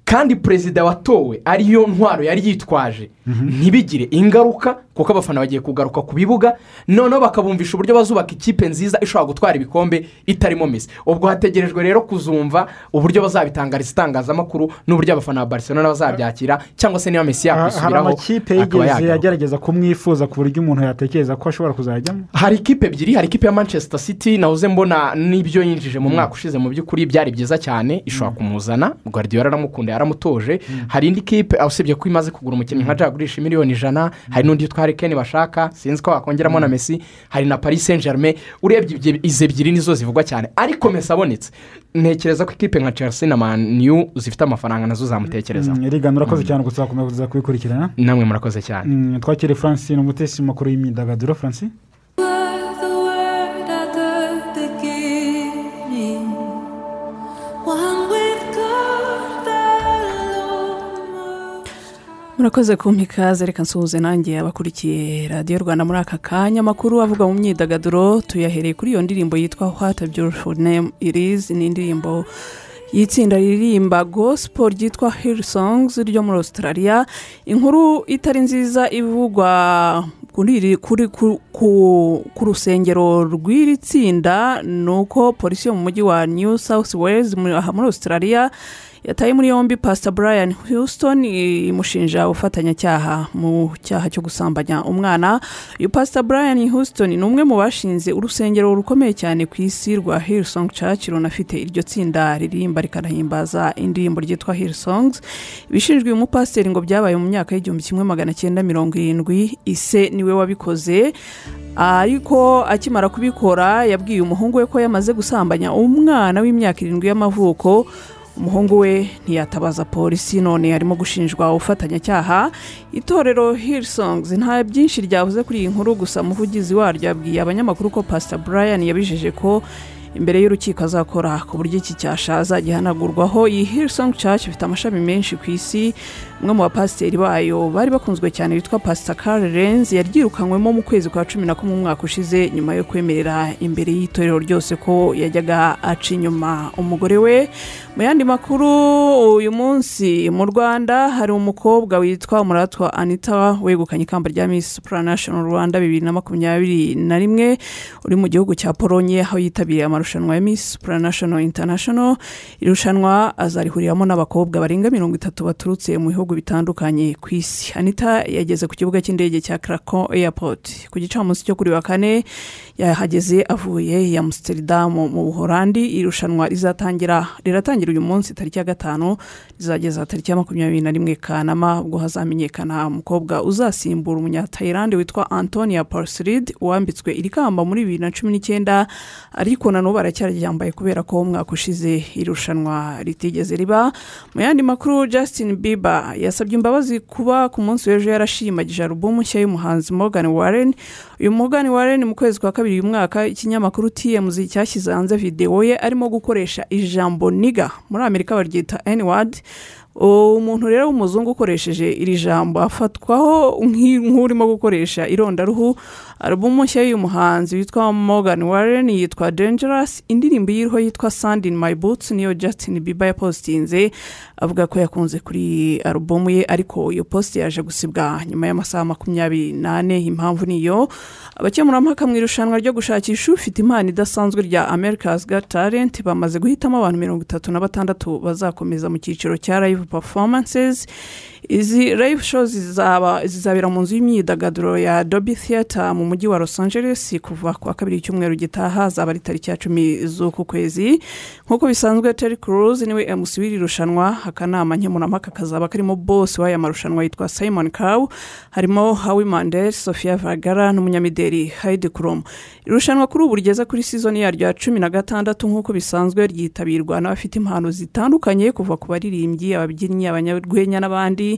kandi perezida watowe ariyo ntwaro yari yitwaje. Ntibigire ingaruka kuko abafana bagiye kugaruka ku bibuga noneho bakabumvisha uburyo bazubaka ikipe nziza ishobora gutwara ibikombe itarimo mesi ubwo hategerejwe rero kuzumva uburyo bazabitangariza itangazamakuru n'uburyo abafana ba barcelona bazabyakira cyangwa se niba mesi yakwisubiraho akaba yigeze yagaruka agerageza kumwifuza ku buryo umuntu yatekereza ko ashobora kuzajyamo? Hari ikipe ebyiri hari ikipe ya manchester city nahoze mbona n'ibyo yinjije mu mwaka ushize mu by'ukuri byari byiza cyane ishobora kumuzana guardiola aramukunda yaramutoje hari indi kipe usibye ko imaze kugura umukinnyi nka jagurisha miliyoni ijana. Hari n'undi witwa harikeni bashaka sinzi ko wakongeramo na mesi hari na paris saint germain urebye izi ebyiri nizo zivugwa cyane. Ariko mesi abonetse. Ntekereza ko ikipe nka chelsea na manu zifite amafaranga na zo zamutekerezaho rigana urakoze cyane gusa wakomeza kubikurikirana namwe murakoze cyane. Mm, twakire francine umutesi makuru y'imyidagaduro. Francine? Murakoze kumpa ikaze reka nsuhuze nanjye abakurikiye radiyo rwanda muri aka kanya. Amakuru avuga mu myidagaduro tuyahereye kuri iyo ndirimbo yitwa what a beautiful name is. Ni indirimbo y'itsinda ririmba gospel ryitwa hill songs ryo muri australia. Inkuru itari nziza ivugwa ku- rusengero rw'iri tsinda ni uko polisi yo mu mujyi wa new south wales muri australia yataye muri yombi pasita brian houston imushinja ubufatanyacyaha mu cyaha cyo gusambanya umwana. Uyu pasita brian houston ni umwe mu bashinze urusengero rukomeye cyane ku isi rwa hillsong church. Runafite iryo tsinda ririmba rikanahimbaza indirimbo ryitwa hillsongs. Ibishinjwe uyu mupasiteri ngo byabaye mu myaka y'igihumbi kimwe magana cyenda mirongo irindwi ise ni we wabikoze. Ariko akimara kubikora yabwiye umuhungu we ko yamaze gusambanya umwana w'imyaka irindwi y'amavuko. Umuhungu we ntiyatabaza polisi none arimo gushinjwa ubufatanyacyaha. Itorero hillsongs nta byinshi ryavuze kuri iyi nkuru gusa umuvugizi waryo yabwiye abanyamakuru ko pasita brian yabijeje ko imbere y'urukiko azakora ku buryo iki cyashaza gihanagurwaho. Iyi hillsong church ifite amashami menshi ku isi umwe mu bapasiteri bayo bari bakunzwe cyane witwa pasita Carl Lenz yaryirukanywemo mu kwezi kwa cumi na kumwe umwaka ushize nyuma yo kwemerera imbere y'itorero ryose ko yajyaga aca inyuma. Umugore we mu yandi makuru uyu munsi mu rwanda hari umukobwa witwa umuratwa anita wegukanye ikamba rya miss supranational rwanda bibiri na makumyabiri na rimwe uri mu gihugu cya polonye aho yitabiriye amarushanwa ya miss supranational international. Irushanwa azarihuriramo n'abakobwa barenga mirongo itatu baturutse mu bihugu bitandukanye ku isi. Anita yageze ku kibuga cy'indege cya Krakow airport. Ku gicamunsi cyo kuri wa kane yahageze avuye ya amsterdam mu buhorandi irushanwa rizatangira riratangira uyu munsi tariki ya gatanu rizageza tariki ya makumyabiri na rimwe kanama ubwo hazamenyekana umukobwa uzasimbura umunyatayilande witwa antonia parsirid wambitswe iri kamba muri bibiri na cumi n'icyenda ariko na n'ubu aracyaryambaye kubera ko umwaka ushize irushanwa ritigeze riba. Mu yandi makuru justin bieber yasabye imbabazi kuba ku munsi w'ejo yarashimagije alubumu nshya y'umuhanzi morgan warren. Uyu morgan warren mu kwezi kwa kabiri uyu mwaka ikinyamakuru tmz cyashyize hanze videwo ye arimo gukoresha ijambo niga muri amerika baryita n-word. Umuntu rero w'umuzungu ukoresheje iri jambo afatwaho nk'urimo gukoresha irondaruhu alubumu nshya y'uyu muhanzi witwa morgan warren yitwa dangerous indirimbo iriho yitwa sand in my boots niyo justin bieber yapositinze avuga ko yakunze kuri alubumu ye ariko iyo posite yaje gusibwa nyuma y'amasaha makumyabiri n'ane impamvu niyo. Abakemurampaka mu irushanwa ryo gushakisha ufite impano idasanzwe rya america's got talent bamaze guhitamo abantu mirongo itatu na batandatu bazakomeza mu cyiciro cya live performances. Izi live shows zizaba zizabera mu nzu y'imyidagaduro ya Dolby Theatre mu mujyi wa Los Angeles kuva ku wa kabiri icyumweru gitaha zaba ari tariki ya cumi z'uku kwezi. Nk'uko bisanzwe Terry Crews ni we MC w'iri rushanwa akanama nkemurampaka kazaba karimo boss w'aya marushanwa yitwa Simon Cow harimo Howie Mandel Sofia Vergara n'umunyamideli Heidi Klum. Irushanwa kuri ubu rigeze kuri season yaryo ya cumi na gatandatu nk'uko bisanzwe ryitabirwa n'abafite impano zitandukanye kuva ku baririmbyi ababyinnyi abanyarwenya n'abandi.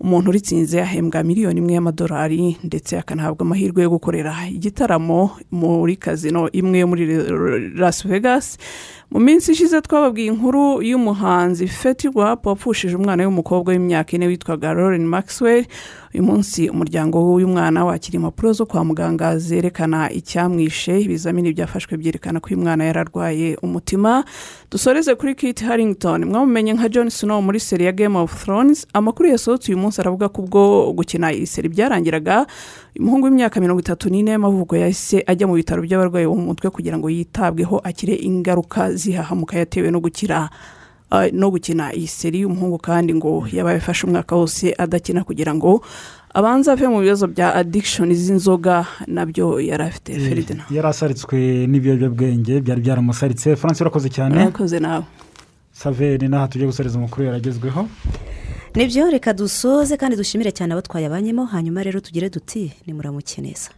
umuntu uritsinze ahembwa miliyoni imwe y'amadolari ndetse akanahabwa amahirwe yo gukorera igitaramo muri kazino imwe muri las vegas. Mu minsi ishize twababwiye inkuru y'umuhanzi feti rwap wapfushije umwana w'umukobwa w'imyaka ine witwaga lauren maxwell. Uyu munsi umuryango w'uyu mwana wakira impapuro zo kwa muganga zerekana icyamwishe ibizamini byafashwe byerekana ko uyu mwana yari arwaye umutima. Dusoreze kuri kit harrington mwamumenye nka john snow muri seri ya game of thrones. Amakuru yasohotse uyu munsi aravuga ko ubwo gukina iyi seri byarangiraga umuhungu w'imyaka mirongo itatu n'ine y'amavuko yahise ajya mu bitaro by'abarwayi bo mu mutwe kugira ngo yitabweho akire ingaruka zihahamuka yatewe no gukira no gukina iyi seri y'umuhungu kandi ngo yabaye afashe umwaka wose adakina kugira ngo abanza ave mu bibazo bya adikishoni z'inzoga na byo yari afite. Feridina yari asaritswe n'ibiyobyabwenge byari byaramusaritse. Francis urakoze cyane. Urakoze nawe. Saveri n'aha tujye gusoreza amakuru yaragezweho. ni byo reka dusoze kandi dushimire cyane abo twayabanyemo hanyuma rero tugire duti nimuramuke neza